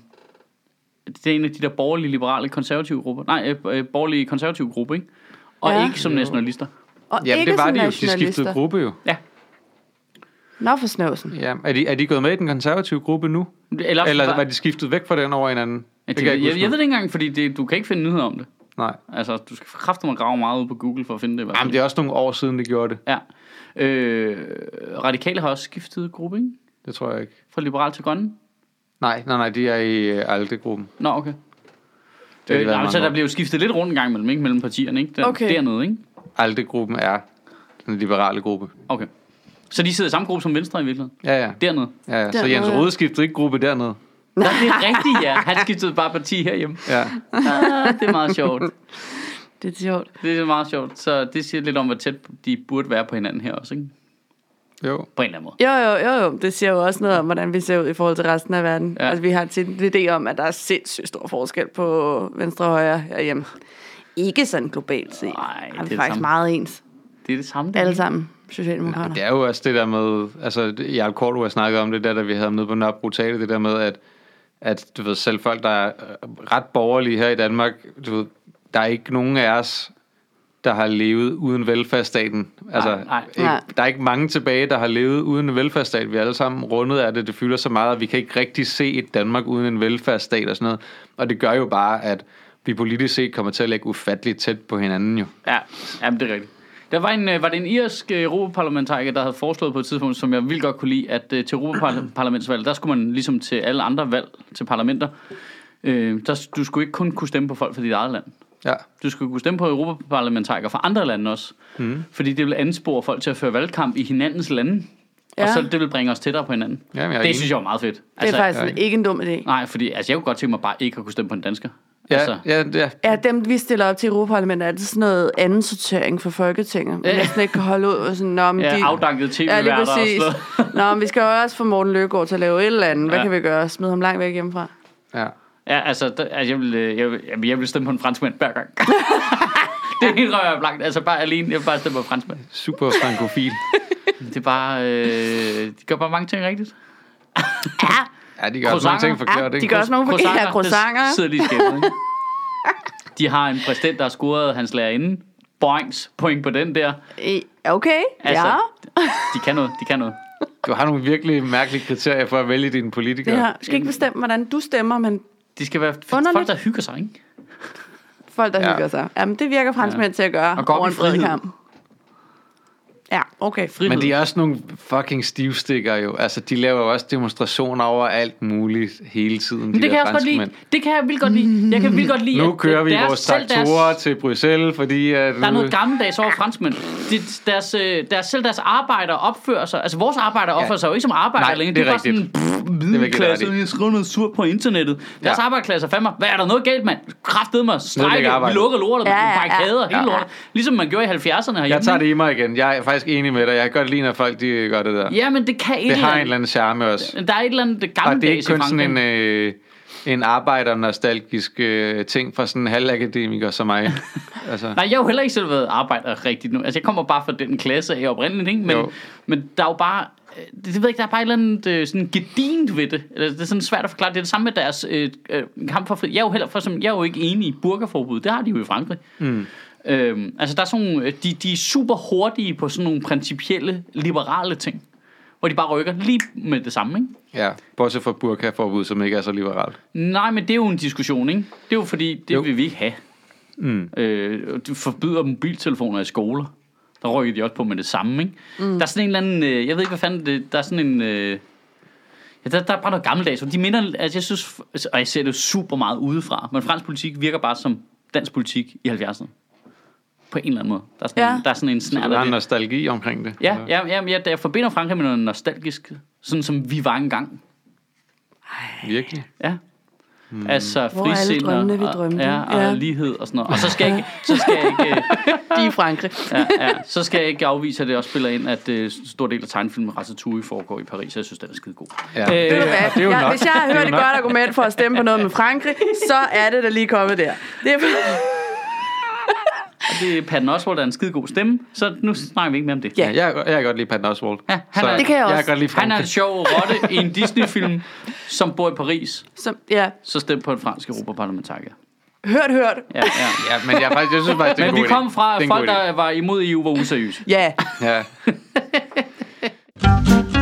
det er en af de der borgerlige, liberale, konservative grupper. Nej, øh, øh, borgerlige, konservative grupper, ikke? Og Ja. ikke som nationalister. Og Jamen, ikke det var som de jo. De skiftede gruppe jo. Ja. Nå for snøvsen. Ja. Er, de, er de gået med i den konservative gruppe nu? Eller, Eller var de skiftet væk fra den over hinanden? Ja, Det jeg, jeg, jeg ved det ikke engang, fordi det, du kan ikke finde nyheder om det. Nej. Altså, du skal kraftigt grave meget ud på Google for at finde det. i hvert fald. Jamen, det er også nogle år siden, de gjorde det. Ja. Øh, radikale har også skiftet gruppe, ikke? Det tror jeg ikke. Fra liberal til grønne. Nej, nej, nej, de er i øh, ALDE-gruppen. Nå, okay. Det Øh, nej, så der år. bliver jo skiftet lidt rundt en gang mellem, ikke? mellem partierne, ikke? Den, Okay. Dernede, ikke? ALDE-gruppen er den liberale gruppe. Okay. Så de sidder i samme gruppe som Venstre i virkeligheden? Ja, ja. Dernede? ja, ja. Så Jens. Rode skiftede ikke gruppe dernede. Nå, det er rigtigt, ja. Han skiftede bare parti herhjemme. Ja. Ah, det er meget sjovt. Det er sjovt. Det er meget sjovt. Så det siger lidt om, hvor tæt de burde være på hinanden her også, ikke? Jo. På en eller anden måde. Jo, jo, jo, jo. Det siger jo også noget om, hvordan vi ser ud i forhold til resten af verden. Ja. Altså, vi har tit en idé om, at der er sindssygt stor forskel på venstre og højre herhjemme. Ikke sådan globalt set. Nej, er det vi er faktisk det meget ens. Det er det samme. der. Alle sammen. Socialdemokrater. Det er jo også det der med, altså Jarl Korto har snakket om det der, da vi havde ham nede på Nørrebro Teater, det der med, at, at du ved, selv folk, der er øh, ret borgerlige her i Danmark, du ved, der er ikke nogen af os, der har levet uden velfærdsstaten. Altså, Nej, nej. Ikke, Nej. der er ikke mange tilbage, der har levet uden en velfærdsstat. Vi er alle sammen rundet af det. Det fylder så meget, at vi kan ikke rigtig se et Danmark uden en velfærdsstat og sådan noget. Og det gør jo bare, at vi politisk set kommer til at lægge ufatteligt tæt på hinanden jo. Ja, jamen, det er rigtigt. Der var, en, øh, var det en irsk øh, europaparlamentariker, der havde foreslået på et tidspunkt, som jeg vil godt kunne lide, at øh, til europaparlamentsvalg, der skulle man ligesom til alle andre valg til parlamenter, øh, der, du skulle ikke kun kunne stemme på folk fra dit eget land. Ja. Du skulle kunne stemme på europaparlamentarikere fra andre lande også. Mm. Fordi det vil anspore folk til at føre valgkamp i hinandens lande. Ja. Og Ja. så det vil bringe os tættere på hinanden. Jamen, jeg er det enig. synes jeg var meget fedt. Det er faktisk ja. ikke en dum idé. Nej, fordi altså, jeg kunne godt tænke mig bare ikke at kunne stemme på en dansker. Ja, altså, ja, ja. Ja, dem vi stiller op til Europaparlamentet, er det sådan noget anden sortering for Folketinget. Man Ja. næsten ikke kan holde ud. Og sådan, Nå, men ja, de, afdankede Ja, tv-værter og præcis. sådan noget. Nå, men vi skal jo også få Morten Løkkegaard til at lave et eller andet. Hvad Ja. kan vi gøre? Smid ham langt væk hjemmefra. ja. Ja, altså, der, altså jeg, vil, øh, jeg, vil, jeg vil- jeg vil stemme på en franskmand hver gang. det indrømmer jeg blankt. Altså bare alene, jeg bare stemme på franskmand. Super frankofil. Det er bare, øh, de gør bare mange ting rigtigt. Ja, Ja, de gør også mange ting forkert, ja, ikke? de gør også nogle forkerte ja, croissanter. Det sidder lige ikke? De har en præsident, der har scoret hans lærerinde. Boings, point på den der. Okay, Altså, ja. De kan noget, de kan noget. Du har nogle virkelig mærkelige kriterier for at vælge dine politikere. Her. Jeg skal ikke bestemme, hvordan du stemmer, men De skal være Underligt. folk, der hygger sig, ikke? Folk, der Ja. ja. hygger sig. Jamen, det virker franskmænd til at gøre Og over i en bred kamp. Ja, okay. Frihed. Men de er også nogle fucking stivstikker jo. Altså, de laver jo også demonstrationer over alt muligt hele tiden. Men de det kan der jeg også godt lide. Det kan jeg vildt godt lide. Jeg kan vildt godt lide, Nu at kører vi deres- vores selv deres- traktorer til Bruxelles, fordi at Der er noget gammeldags over franskmænd. De, deres, øh, deres, selv deres arbejdere opfører sig, altså vores arbejdere opfører sig jo ikke som arbejdere Nej, længere. det er de er bare rigtigt. sådan, middelklasse, i. jeg skriver noget sur på internettet. Deres Ja. arbejderklasse er fandme, hvad er der noget galt, mand? Kraftede mig, strække, vi lukker lortet, Ja, ja, ja, barrikader, hele Ja, ja. lortet. Ligesom man gjorde i 70'erne herhjemme. Jeg tager det i mig igen. Jeg er faktisk enig med dig. Jeg kan godt lide, når folk de gør det der. Ja, men det kan et det har en eller anden charme også. Der er et eller andet Og det er gammeldags ikke kun i sådan en, øh, en arbejder-nostalgisk øh, ting for sådan en halvakademiker som mig. altså, Nej, jeg har jo heller ikke selv været arbejder rigtigt nu. Altså, jeg kommer bare fra den klasse af oprindeligt, ikke? Men, Jo. men der er jo bare... øh, Det, det ved jeg ikke, der er bare et eller andet øh, sådan gedint ved det. Eller, det er sådan svært at forklare. Det er det samme med deres øh, øh, kamp for fri. Jeg er jo heller for, som, jeg er jo ikke enig i burgerforbud. Det har de jo i Frankrig. Mm. Øhm, altså, der er sådan nogle, de, de er super hurtige på sådan nogle principielle, liberale ting. Hvor de bare rykker lige med det samme, ikke? ja, bortset fra burka-forbud, som ikke er så liberalt. Nej, men det er jo en diskussion, ikke? Det er jo fordi, det jo. vil vi ikke have. Mm. Øh, de forbyder mobiltelefoner i skoler. Der rykker de også på med det samme, ikke? Mm. Der er sådan en eller anden, øh, jeg ved ikke, hvad fanden det der er sådan en... Øh, ja, der, der er bare noget gammeldags. og De minder, altså jeg synes, og jeg ser det super meget udefra, men fransk politik virker bare som dansk politik i 70'erne. På en eller anden måde. Der er sådan, Ja. der er sådan en Så snært der er en nostalgi omkring det. Ja, ja, ja, ja, jeg forbinder Frankrig med noget nostalgisk, sådan som vi var engang. Virkelig. Ja. Mm. Altså Hvor er alle frisind og, drømmene, vi og- drømte? ja, og Ja. lighed og sådan noget. Og så skal jeg ikke, så skal jeg ikke, øh, De er i Frankrig. ja, ja, så skal jeg ikke afvise, at det også spiller ind, at en stor del af tegnfilmen Ratatouille foregår i Paris. Jeg synes, den er skide god. Ja. Øh, det, du er, det er jo ja, nok. Hvis jeg har Det hørt et godt argument for at stemme på noget med Frankrig, så er det da lige kommet der. Det er, og det er Patton Oswalt, der er en skide god stemme, så nu snakker vi ikke mere om det. Ja. Jeg, jeg kan godt lide Patton Oswalt. Ja, han Så er- Det kan jeg Jeg også. kan godt lide Han er en sjov rotte i en Disney-film, som bor i Paris. som, ja, Så stem på en fransk europaparlamentariker. hørt, hørt. Ja, ja. Ja, men jeg, faktisk, jeg synes faktisk, det er en Men vi kom fra, at folk, der var imod EU, var useriøse. Ja, Ja.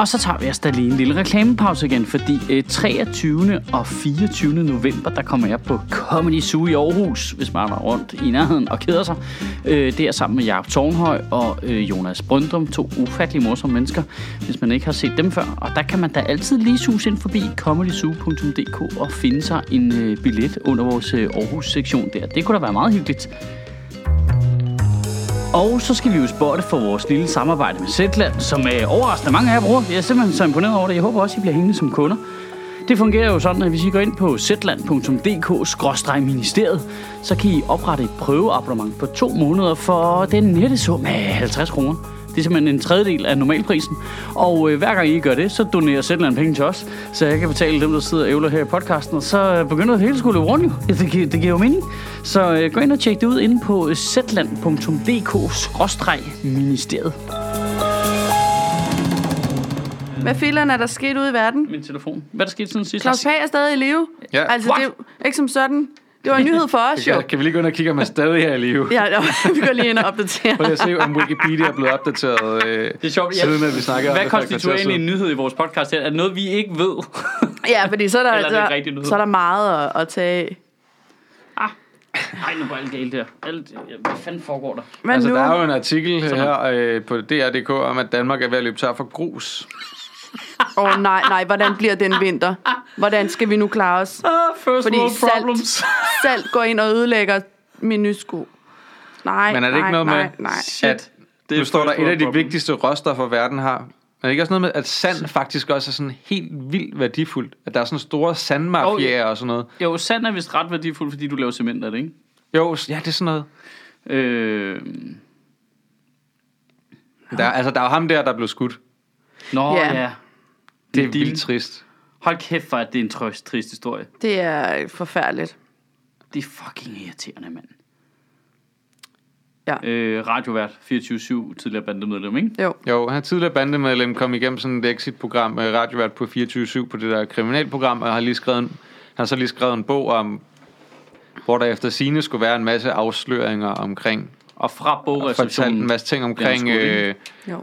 Og så tager vi os da lige en lille reklamepause igen, fordi øh, 23. og 24. november, der kommer jeg på Comedy Zoo i Aarhus, hvis man er rundt i nærheden og keder sig. Øh, det er sammen med Jacob Tornhøj og øh, Jonas Brøndum, to ufattelig morsomme mennesker, hvis man ikke har set dem før. Og der kan man da altid lige sus ind forbi comedyzoo.dk og finde sig en øh, billet under vores øh, Aarhus-sektion der. Det kunne da være meget hyggeligt. Og så skal vi jo spotte for vores lille samarbejde med Zetland, som er overraskende mange af jer bruger. Jeg er simpelthen så imponeret over det. Jeg håber også, I bliver hængende som kunder. Det fungerer jo sådan, at hvis I går ind på zland.dk-ministeriet, så kan I oprette et prøveabonnement på to måneder for den nette sum af 50 kroner. Det er simpelthen en tredjedel af normalprisen. Og øh, hver gang I gør det, så donerer Zetland penge til os, så jeg kan betale dem, der sidder og ævler her i podcasten. Og så begynder det hele skulle løbe rundt jo. Ja, det, giver, det giver jo mening. Så øh, gå ind og tjek det ud inde på zland.dk-ministeriet. hvad filen er der sket ude i verden? Min telefon. Hvad er der skete siden sidst? Claus Pag er stadig i live. Ja. Altså, det er jo ikke som sådan. Det var en nyhed for os, jo. Kan, vi lige gå ind og kigge, om man stadig er i live? Ja, ja, vi går lige ind og opdaterer. Prøv lige at se, om Wikipedia er blevet opdateret øh, Det er sjovt. siden, at vi snakker om Hvad det for et konstituerer egentlig en nyhed i vores podcast? her? Er det noget, vi ikke ved? Ja, fordi så er der, Eller er det så er der meget at, at tage ah. Ej, nu var alt galt der. Alt, hvad fanden foregår der? Men Altså, nu, der er jo en artikel her øh, på DR.dk om, at Danmark er ved at løbe tør for grus. åh oh, nej, nej, hvordan bliver den vinter? Hvordan skal vi nu klare os? Ah, first Fordi salt, salt går ind og ødelægger min nye sko. Nej, Men er det nej, ikke noget nej, med, nej. at Det er nu står der et af world de problem. vigtigste råstoffer, verden har. Er det ikke også noget med, at sand faktisk også er sådan helt vildt værdifuldt? At der er sådan store sandmafiaer og sådan noget. Jo, sand er vist ret værdifuld, fordi du laver cement af det, ikke? Jo, ja, det er sådan noget. Øh... Der, altså, der er jo ham der, der blev skudt. Nå, Ja. ja. ja. Det er Din- vildt trist. Hold kæft, for at det er en trøst, trist historie. Det er forfærdeligt. Det er fucking irriterende, mand. Ja. Øh, radiovært 24-7, tidligere bandemedlem, ikke? Jo. Jo, han er tidligere bandemedlem, kom igennem sådan et exit-program, øh, radiovært på 24-7 på det der kriminalprogram, og har lige skrevet en, han har så lige skrevet en bog om, hvor der efter sine skulle være en masse afsløringer omkring, Og fra og fortalt en bogreceptionen. masse ting omkring øh,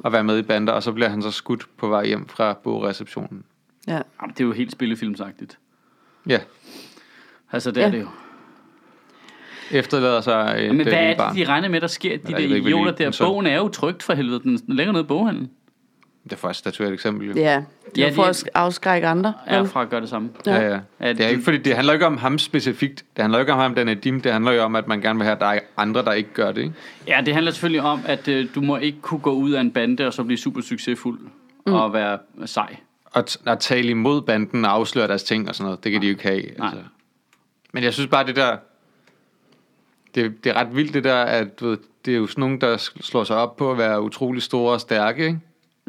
at være med i bander, og så bliver han så skudt på vej hjem fra bogreceptionen. Ja. Jamen, det er jo helt spillefilmsagtigt. Ja, Altså, det Ja. er det jo. efterlader sig et Ja, men øh, hvad er det, barn. de regner med, der sker? De der idioter der. Bogen er jo trygt for helvede. Den ligger nede i boghandlen. Det er faktisk statueret et eksempel. Jo. Ja, det Ja, er for de- at afskrække andre. Er vel? fra at gøre det samme. Ja, ja. Ja, Det er ikke fordi, det handler ikke om ham specifikt. Det handler ikke om ham, den er dim. Det handler jo om, at man gerne vil have, at der er andre, der ikke gør det. Ikke? Ja, det handler selvfølgelig om, at øh, du må ikke kunne gå ud af en bande og så blive super succesfuld mm. og være sej. Og t- at tale imod banden og afsløre deres ting og sådan noget, det kan de jo ikke have. Nej. Altså. Men jeg synes bare, det der... Det, det er ret vildt det der, at du ved, det er jo sådan nogen, der slår sig op på at være utrolig store og stærke, ikke?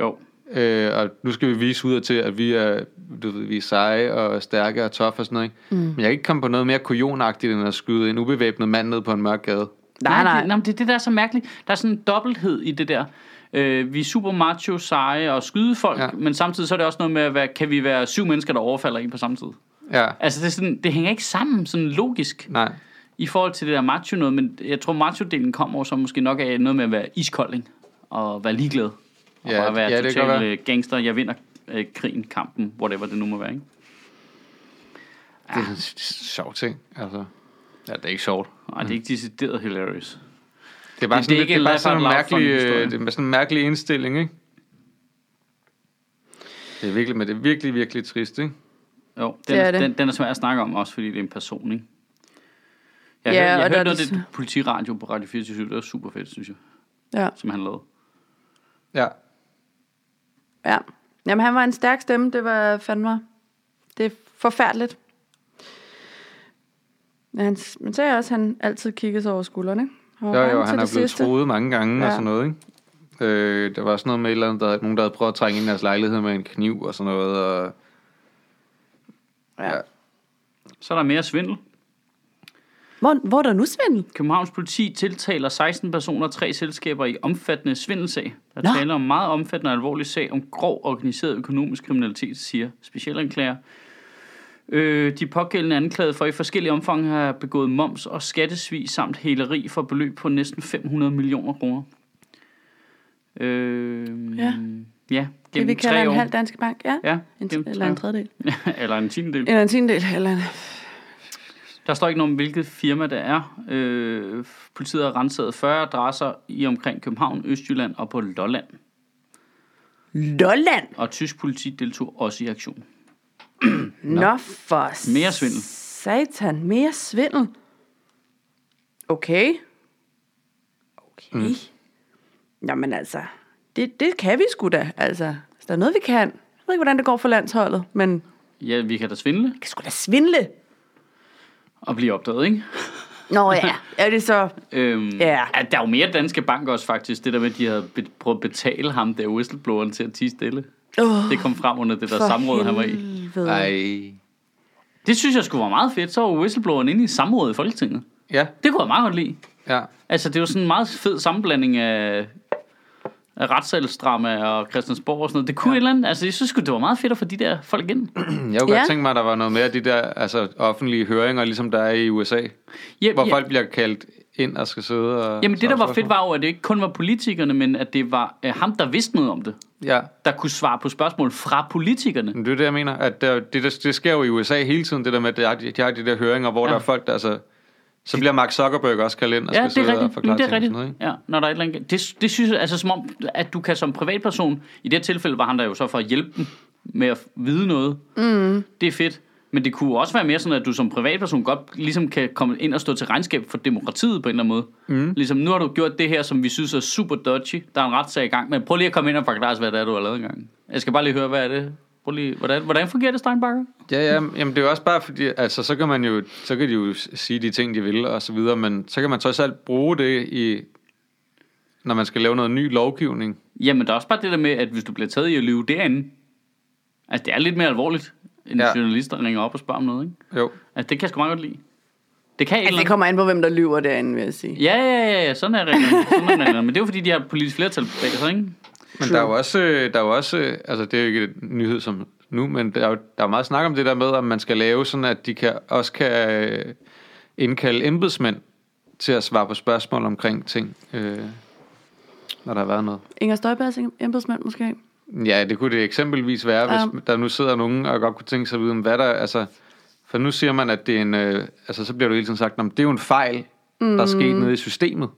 Jo. Øh, og nu skal vi vise ud til, at vi er, du ved, vi er seje og stærke og tough og sådan noget. Ikke? Mm. Men jeg kan ikke komme på noget mere kujonagtigt, end at skyde en ubevæbnet mand ned på en mørk gade. Nej, nej. Det, nej, men det er det, der er så mærkeligt. Der er sådan en dobbelthed i det der. Øh, vi er super macho, seje og skyde folk, Ja. ja. men samtidig så er det også noget med, at være, kan vi være syv mennesker, der overfalder en på samme tid? Ja, Altså, det, er sådan, det hænger ikke sammen sådan logisk nej. i forhold til det der macho noget, men jeg tror, macho-delen kommer så måske nok af noget med at være iskold, ikke? og være ligeglad. Og Ja, bare være ja, total være. øh, gangster. Jeg vinder øh, krigen, kampen, whatever det nu må være. Ikke? Det er en sjov ting. Altså. Ja, det er ikke sjovt. Nej, det er ikke decideret hilarious. Det er bare sådan, det er det, ikke det er en bare sådan en mærkelig, det er sådan en mærkelig indstilling, ikke? Det er virkelig, men det er virkelig, virkelig trist, ikke? Jo, den, Det er det. Den, den er svær at snakke om, også fordi det er en person, ikke? Jeg Ja, og jeg der har er hørt noget det af det politiradio på Radio 24 det var super fedt, synes jeg, Ja. som han lavede. Ja. Ja. Jamen, han var en stærk stemme. Det var fandme... Det er forfærdeligt. Men han, man ser også, at han altid kiggede sig over skuldrene. Jo, jo, han er blevet sidste. troet mange gange ja. og sådan noget, ikke? Øh, der var sådan noget med et eller andet, der, nogen, der havde prøvet at trænge ind i deres lejlighed med en kniv og sådan noget. Og, Ja. Ja. Så er der mere svindel. Hvor, hvor er der nu svindel? Københavns politi tiltaler 16 personer og tre selskaber i omfattende svindelsag. Der Nå. taler om meget omfattende og alvorlig sag om grov organiseret økonomisk kriminalitet, siger specialanklager. Øh, de pågældende anklaget for i forskellige omfang have begået moms og skattesvig samt hæleri for beløb på næsten 500 millioner kroner. Øh, Ja. Ja, Det vi kalder en halv dansk bank, ja. Ja, En, eller en tre tredjedel. eller en tiendedel. Eller en tiendedel. Eller en... Der står ikke noget om, hvilket firma det er. Øh, politiet har renset 40 adresser i omkring København, Østjylland og på Lolland. Lolland! Og tysk politi deltog også i aktion. Nå for Mere svindel. Satan, mere svindel. Okay. Okay. Mm. Jamen altså, det, det kan vi sgu da. Altså, hvis der er noget, vi kan. Jeg ved ikke, hvordan det går for landsholdet, men Ja, vi kan da svindle vi kan sgu da svindle. og blive opdaget, ikke? Nå ja, er det så... Øhm, Ja. at der er jo mere danske bank også faktisk. Det der med, at de havde prøvet at betale ham, der whistlebloweren, til at tige stille. Oh, Det kom frem under det der samråd, han var i. helvede. ej. Det synes jeg skulle være meget fedt. Så var whistlebloweren inde i samrådet i Folketinget. Ja, Det kunne jeg meget godt lide. ja. Altså, det er jo sådan en meget fed sammenblanding af, af retssalsdrama og Christiansborg og sådan noget. Det kunne ja. et eller andet. Altså, jeg synes det var meget fedt at få de der folk ind. Jeg kunne. Ja. godt tænke mig, at der var noget mere af de der altså, offentlige høringer, ligesom der er i USA. Ja, Hvor ja. folk bliver kaldt ind og skal sidde og... Jamen, det der var fedt var jo, at det ikke kun var politikerne, men at det var uh, ham, der vidste noget om det. Ja, Der kunne svare på spørgsmål fra politikerne. men det er det, jeg mener. At der, det, der, det sker jo i USA hele tiden, det der med, at de har de, de, har de der høringer, hvor ja. Der er folk, der altså... Så bliver Mark Zuckerberg også kaldt ind og Ja, skal det er sidde og rigtigt. forklare det er rigtigt. sådan noget, ikke? Ja, når der er et eller andet. Det, det synes jeg, altså som om, at du kan som privatperson, i det tilfælde var han der jo så for at hjælpe dem med at vide noget. Mm. Det er fedt. Men det kunne også være mere sådan, at du som privatperson godt ligesom kan komme ind og stå til regnskab for demokratiet på en eller anden måde. Mm. Ligesom, nu har du gjort det her, som vi synes er super dodgy. Der er en retssag i gang, men prøv lige at komme ind og forklare os, hvad det er, du har lavet engang. Jeg skal bare lige høre, hvad er det? Prøv lige, hvordan, hvordan fungerer det, Steinbacher? Ja, ja, jamen det er jo også bare fordi, altså så kan man jo, så kan de jo sige de ting, de vil og så videre, men så kan man trods alt bruge det i, når man skal lave noget ny lovgivning. Jamen, der er også bare det der med, at hvis du bliver taget i at lyve derinde, altså det er lidt mere alvorligt, end Ja. ja. journalister ringer op og spørger om noget, ikke? Jo, Altså, det kan jeg sgu meget godt lide. Det kan Altså, det kommer an på, hvem der lyver derinde, vil jeg sige. Ja, ja, ja, ja, sådan er reglerne. Sådan er reglerne. Men det er jo fordi, de har politisk flertal bag sig, ikke? Men der er jo også, øh, der er jo også, øh, altså det er jo ikke en nyhed som nu, men der er jo der er meget snak om det der med, at man skal lave sådan, at de kan, også kan øh, indkalde embedsmænd til at svare på spørgsmål omkring ting, øh, når der har været noget. Inger Støjbergs embedsmand måske? Ja, det kunne det eksempelvis være, hvis Ja. der nu sidder nogen og godt kunne tænke sig at vide, hvad der, altså, for nu siger man, at det er en, øh, altså så bliver du hele tiden sagt, at det er jo en fejl, der er sket nede i systemet.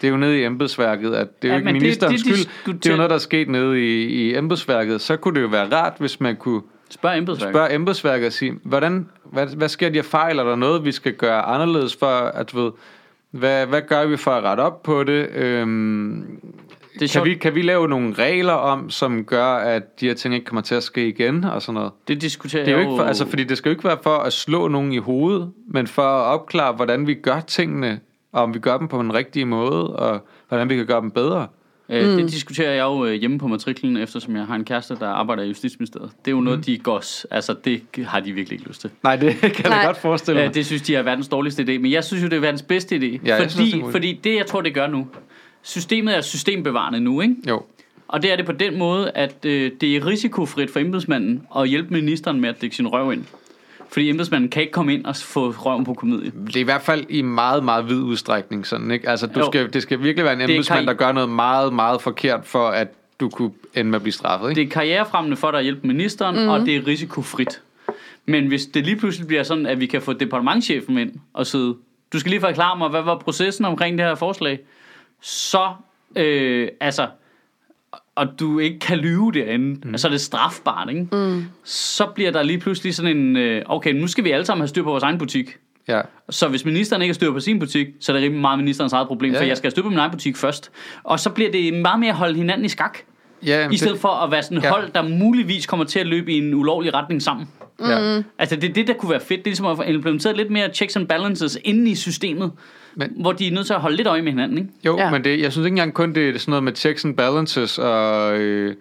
Det er jo nede i embedsværket, at det er jo Ja, ikke men det- ministerens det skyld. diskuterer- Det er jo noget, der er sket nede i, i embedsværket. Så kunne det jo være rart, hvis man kunne Spørg embedsværket. spørge embedsværket og sige, hvordan, hvad, hvad sker de her fejl? Er der noget, vi skal gøre anderledes for, at du ved, hvad, hvad gør vi for at rette op på det? Øhm, Det er kan, sjovt. vi, kan vi lave nogle regler om, som gør, at de her ting ikke kommer til at ske igen og sådan noget? Det diskuterer Det er jo jeg ikke for, altså, fordi det skal jo ikke være for at slå nogen i hovedet, men for at opklare, hvordan vi gør tingene, og om vi gør dem på en rigtig måde, og hvordan vi kan gøre dem bedre. Øh, Det diskuterer jeg jo øh, hjemme på matriklen, eftersom jeg har en kæreste, der arbejder i Justitsministeriet. Det er jo noget, de går... s- Altså, det har de virkelig ikke lyst til. Nej, det kan jeg Nej. da godt forestille mig. Øh, det synes de er verdens dårligste idé, men jeg synes jo, det er verdens bedste idé. jeg synes, fordi, det er god idé. fordi det, jeg tror, det gør nu, systemet er systembevarende nu, ikke? Jo. Og det er det på den måde, at øh, det er risikofrit for embedsmanden at hjælpe ministeren med at dække sin røv ind. Fordi embedsmanden kan ikke komme ind og få røven på komedie. Det er i hvert fald i meget, meget vid udstrækning sådan, ikke? Altså, du Jo. skal, det skal virkelig være en embedsmand, der gør noget meget, meget forkert, for at du kunne ende med at blive straffet, ikke? Det er karrierefremmende for dig at hjælpe ministeren, mm. og det er risikofrit. Men hvis det lige pludselig bliver sådan, at vi kan få departementchefen ind og sidde, du skal lige forklare mig, hvad var processen omkring det her forslag, så, øh, altså, og du ikke kan lyve derinde, mm. så er det strafbart, ikke? Mm. Så bliver der lige pludselig sådan en, øh, okay, nu skal vi alle sammen have styr på vores egen butik. Ja. Så hvis ministeren ikke har styr på sin butik, så er det rimelig meget ministerens eget problem, Ja, for jeg skal have styr på min egen butik først. Og så bliver det meget mere at holde hinanden i skak. Ja, I stedet for at være sådan et Ja. hold, der muligvis kommer til at løbe i en ulovlig retning sammen. Ja. Altså det er det, der kunne være fedt. Det er ligesom at få implementeret lidt mere checks and balances inde i systemet. Men- hvor de er nødt til at holde lidt øje med hinanden, ikke? Jo, ja. Men det, jeg synes ikke engang kun, det er sådan noget med checks and balances og, øh,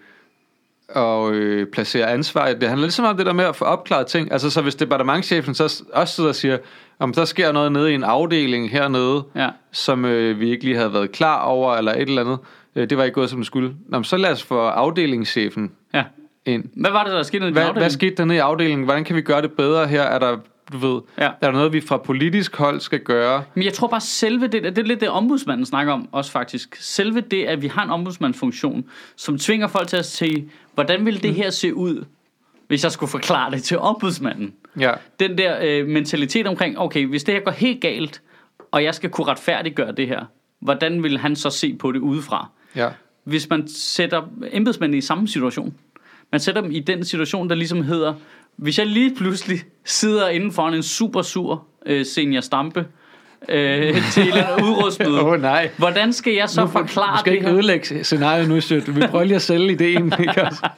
og øh, placere ansvar. Det handler lidt om det der med at få opklaret ting. Altså så hvis departementchefen så også sidder og siger, om der sker noget nede i en afdeling hernede, Ja. som øh, vi ikke lige havde været klar over, eller et eller andet, øh, det var ikke gået som det skulle. Nå, så lad os få afdelingschefen ja. Ind. Hvad var det, der skete nede i Hvad, hvad afdeling? skete der nede i afdelingen? Hvordan kan vi gøre det bedre her? Er der, du ved, Ja. er der noget, vi fra politisk hold skal gøre? Men jeg tror bare selve det, det er lidt det ombudsmanden snakker om også faktisk. Selve det, at vi har en ombudsmandsfunktion, som tvinger folk til at se, hvordan vil det her se ud, hvis jeg skulle forklare det til ombudsmanden. Ja. Den der øh, mentalitet omkring, okay, hvis det her går helt galt, og jeg skal kunne retfærdiggøre det her, hvordan vil han så se på det udefra? Ja. Hvis man sætter embedsmændene i samme situation, man sætter dem i den situation, der ligesom hedder, hvis jeg lige pludselig sidder inden foran en super sur øh, senior Stampe øh, til et udrådsmøde, Åh oh, nej. hvordan skal jeg så Nu forklare Du skal det ikke her? ødelægge scenariet nu, sødt. Vi prøver lige at sælge ideen. Ikke? Altså.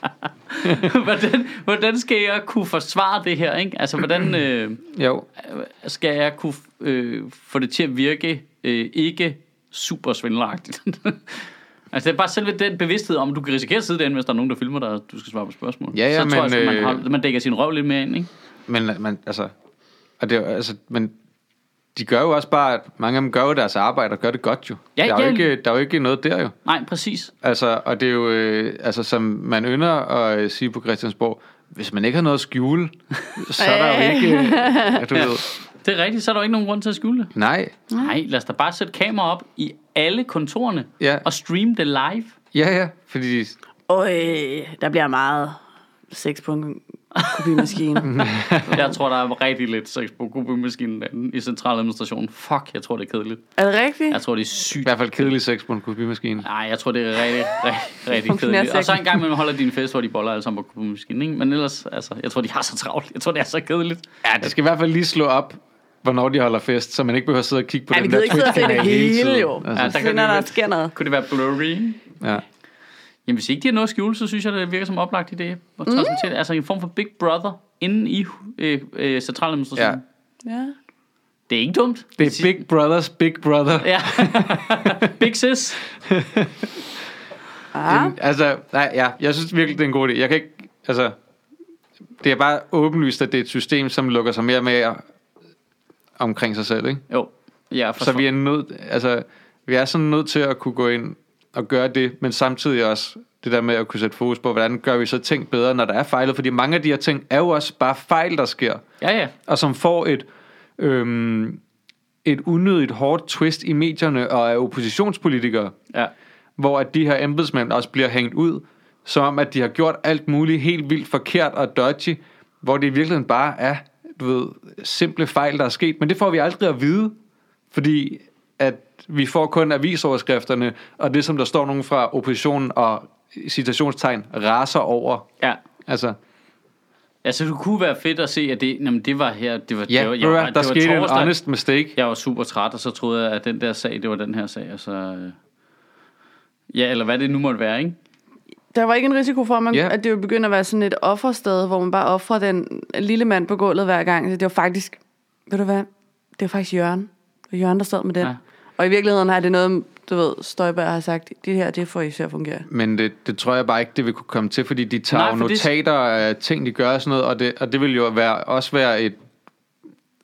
hvordan, hvordan skal jeg kunne forsvare det her? Ikke? Altså, hvordan øh, Jo. skal jeg kunne øh, få det til at virke øh, ikke super svindelagtigt? altså, det er bare selve den bevidsthed om, at du kan risikere at sidde derinde, hvis der er nogen, der filmer dig, og du skal svare på spørgsmål. Ja, ja, så tror men, jeg, at man, øh, holder, man dækker sin røv lidt mere ind, ikke? Men, men altså... Og det, altså, men de gør jo også bare, at mange af dem gør jo deres arbejde og gør det godt jo. Ja, der, er jo ikke, der er jo ikke noget der jo. Nej, præcis. Altså, og det er jo, øh, altså, som man ynder at øh, sige på Christiansborg, hvis man ikke har noget at skjule, så er der jo ikke, øh, at du ved, Det er rigtigt, så er der jo ikke nogen grund til at skjule det. nej, Nej, lad os da bare sætte kamera op i alle kontorerne Ja. og streame det live. ja, ja, fordi, Øj, der bliver meget sex på en kopimaskine. Jeg tror, der er rigtig lidt sex på kopimaskinen derinde i centraladministrationen. Fuck, jeg tror, det er kedeligt. er det rigtigt? Jeg tror, det er i sygt. hvert fald kedelig sex på en kopimaskine. Nej, jeg tror, det er rigtig, rigtig, rigtig kedeligt. Og så sex. en gang man holder din fest, hvor de boller alle sammen på kopimaskinen. Ikke? Men ellers, altså, jeg tror, de har så travlt. Jeg tror, det er så kedeligt. Ja, det skal i hvert fald lige slå op, hvornår de holder fest, så man ikke behøver at sidde og kigge på Ja, den gider ikke sidde og se det hele hele, tiden. jo. Altså, Ja, Ja, der der kan der vel- sker noget. Kunne det være blurry? ja. Jamen, hvis ikke de har noget at skjule, så synes jeg, det virker som oplagt idé. At transmittere det. Altså en form for Big Brother inde i øh, øh, centraladministrationen. Ja. Ja. Det er ikke dumt. Det er Big Brothers Big Brother. Ja. Big sis. Ah, Jamen, altså, nej, ja, jeg synes virkelig, det er en god idé. Jeg kan ikke, altså, det er bare åbenlyst, at det er et system, som lukker sig mere og mere omkring sig selv, ikke? Jo. Ja, for Så vi er nødt, altså, vi er sådan nødt til at kunne gå ind og gøre det, men samtidig også det der med at kunne sætte fokus på, hvordan gør vi så ting bedre, når der er fejlet, fordi mange af de her ting er jo også bare fejl, der sker, Ja, ja. og som får et, øhm, et unødigt hårdt twist i medierne og af oppositionspolitikere, Ja. hvor at de her embedsmænd også bliver hængt ud, som om at de har gjort alt muligt helt vildt forkert og dodgy, hvor det i virkeligheden bare er, du ved, simple fejl, der er sket, men det får vi aldrig at vide, fordi at vi får kun avisoverskrifterne, og det som der står nogen fra oppositionen og citationstegn raser over. Ja. Altså, Altså, det kunne være fedt at se, at det, jamen, det var her, det var, ja, det var, det var, der det var skete en torsdag. honest mistake. Jeg var super træt, og så troede jeg, at den der sag, det var den her sag, og så... øh, Ja, eller hvad det nu måtte være, ikke? Der var ikke en risiko for, at, man, Ja. at det ville begynde at være sådan et offersted, hvor man bare offrer den lille mand på gulvet hver gang. Det var faktisk, ved du hvad, det var faktisk Jørgen. Det var Jørgen, der stod med den. Ja. Og i virkeligheden har det noget, du ved, Støjberg har sagt, det her, det får I til at fungere. Men det, det tror jeg bare ikke, det vil kunne komme til, fordi de tager Nej, for det- notater af ting, de gør og sådan noget, og det, og det vil jo være, også være et,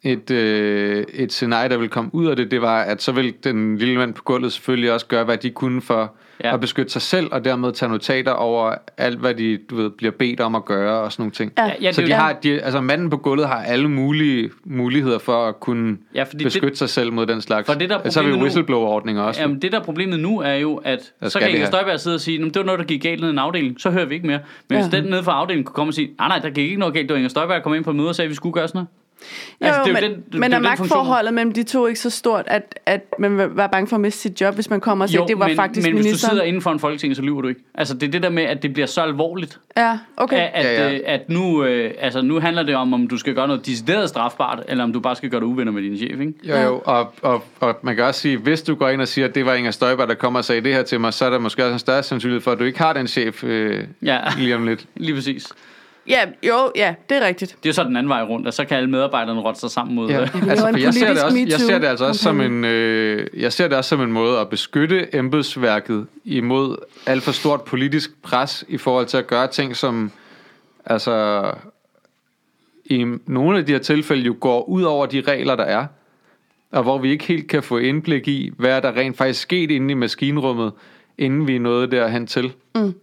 et, øh, et scenarie, der vil komme ud af det, det var, at så vil den lille mand på gulvet selvfølgelig også gøre, hvad de kunne for Ja. at beskytte sig selv, og dermed tage notater over alt, hvad de du ved, bliver bedt om at gøre og sådan nogle ting. Ja. Ja, så de har, de, altså manden på gulvet har alle mulige muligheder for at kunne Ja, beskytte det- sig selv mod den slags. For det, der er så har vi whistleblower-ordninger også. Jamen, det der er problemet nu er jo, at så kan Inger. Støjberg sidde og sige, "Nå, det var noget, der gik galt ned i en afdeling, så hører vi ikke mere. Men Ja. hvis den nede fra afdelingen kunne komme og sige, nej, nej, der gik ikke noget galt, det var Inger Støjberg, der kom ind på møde og sagde, at vi skulle gøre sådan noget. Jo, Altså, det er jo men, den- det- men er jo den magtforholdet mellem de to ikke så stort, at, at man var bange for at miste sit job, hvis man kommer og siger, at det var men, faktisk men hvis du ministeren? sidder inden for en folketing, så lyver du ikke. Altså, det er det der med, at det bliver så alvorligt, Ja, okay. at, at, Ja, ja. øh, at nu, øh, altså, nu handler det om, om du skal gøre noget decideret strafbart, eller om du bare skal gøre dig uvenner med din chef, ikke? Jo, jo, og, og, og man kan også sige, hvis du går ind og siger, at det var Inger Støjberg, der kommer og sagde det her til mig, så er der måske også en større sandsynlighed for, at du ikke har den chef øh, Ja, lige om lidt. lige præcis. Ja, jo, ja, det er rigtigt. Det er jo så den anden vej rundt, og så kan alle medarbejderne rotte sig sammen mod... Ja. Ja. laver Altså, for jeg ser, det også, jeg ser det altså også som en, øh, jeg ser det også som en måde at beskytte embedsværket imod alt for stort politisk pres i forhold til at gøre ting, som altså i nogle af de her tilfælde jo går ud over de regler, der er, og hvor vi ikke helt kan få indblik i, hvad er der rent faktisk sket inde i maskinrummet, inden vi er nået derhen til. Mm.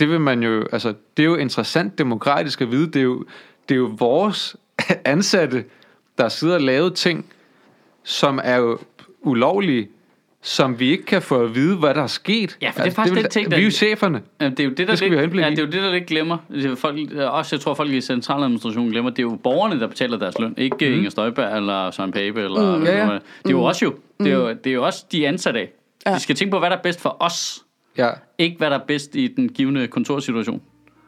Det vil man jo, altså, det er jo interessant demokratisk at vide. Det er jo, det er jo vores ansatte, der sidder og laver ting, som er jo ulovlige, som vi ikke kan få at vide, hvad der er sket. Ja, for det er faktisk vil- den ting, Vi er jo der- cheferne. Ja, det er jo det, der Det skal lidt, vi ja, det er jo det, der lidt glemmer. Det er Folk, også, jeg tror, folk i centraladministrationen glemmer, det er jo borgerne, der betaler deres løn. Ikke mm. Inger Støjberg eller Søren Pape. Eller, Mm. Ja, ja. noget. Det er jo også jo. Det er jo, det er jo også de ansatte af. Ja. De skal tænke på, hvad der er bedst for os. Ja. Ikke hvad der er bedst i den givende kontorsituation.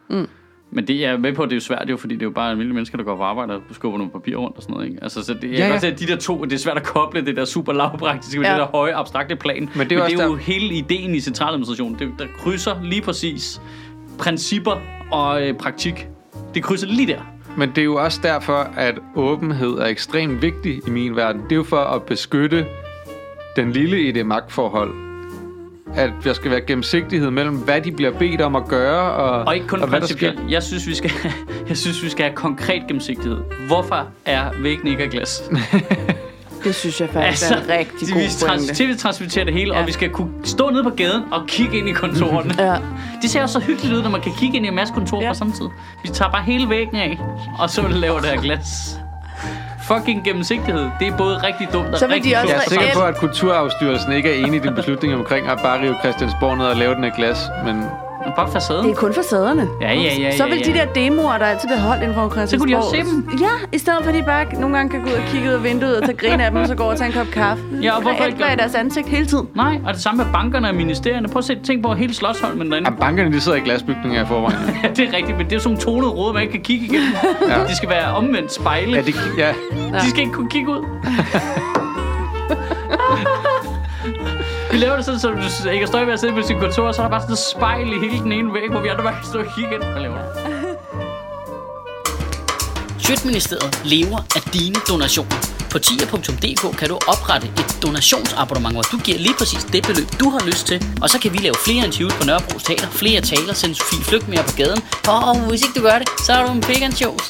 Mm. Men det er jeg med på, at det er jo svært jo, fordi det er jo bare almindelige mennesker, der går på arbejde og skubber nogle papir rundt og sådan noget. Ikke? Altså, så det, jeg Ja, kan ja. godt se, at de der to, det er svært at koble det der super lavpraktiske med Ja. det der høje, abstrakte plan. Men det er Men det er jo der- hele ideen i centraladministrationen. Det, der krydser lige præcis principper og øh, praktik. Det krydser lige der. Men det er jo også derfor, at åbenhed er ekstremt vigtig i min verden. Det er jo for at beskytte den lille i det magtforhold. At der skal være gennemsigtighed mellem, hvad de bliver bedt om at gøre, og, Og ikke kun og hvad der sker. principielt. Jeg synes, vi skal, jeg synes, vi skal have konkret gennemsigtighed. Hvorfor er væggen ikke af glas? Det synes jeg faktisk altså, er en rigtig de- god vi pointe. tv-transmitterer det hele, ja. Og vi skal kunne stå nede på gaden og kigge ind i kontorerne. Ja. Det ser også så hyggeligt ud, når man kan kigge ind i en masse kontorer ja. På samme tid. Vi tager bare hele væggen af, og så laver det her glas. Fucking gennemsigtighed. Det er både rigtig dumt og Så vil de rigtig også Jeg er sikker på, at Kulturarvsstyrelsen ikke er enig i din beslutning omkring at bare rive Christiansborg ned og lave den af glas. Men Bare facaden. Det er kun facaderne. Ja, ja, ja, Så ja, vil ja. de der demoer, der altid bliver holdt inden for Christiansborg. Så kunne de også se dem. Ja, i stedet for at de bare nogle gange kan gå ud og kigge ud af vinduet og tage grin af dem, og så gå og tage en kop kaffe. Ja, og hvorfor ikke i deres ansigt hele tiden. Nej, og det samme med bankerne og ministerierne. Prøv at se, tænk på hele Slottholmen derinde. ja, bankerne de sidder i glasbygninger i forvejen. Ja, det er rigtigt, men det er sådan nogle tonede råd, man ikke kan kigge igennem. Ja. De skal være omvendt spejle. Ja, det, ja. De skal ikke kunne kigge ud. Vi laver det sådan, så du ikke står ved at sidde på sit kontor, så er der bare sådan et spejl i hele den ene væg, hvor vi andre bare kan stå og kigge ind. Hvad laver du? Sjøtministeriet lever af dine donationer. På tier.dk kan du oprette et donationsabonnement, hvor du giver lige præcis det beløb, du har lyst til. Og så kan vi lave flere interviews på Nørrebro Teater, flere taler, sende Sofie Flygt mere på gaden. Og hvis ikke du gør det, så er du en vegan shows.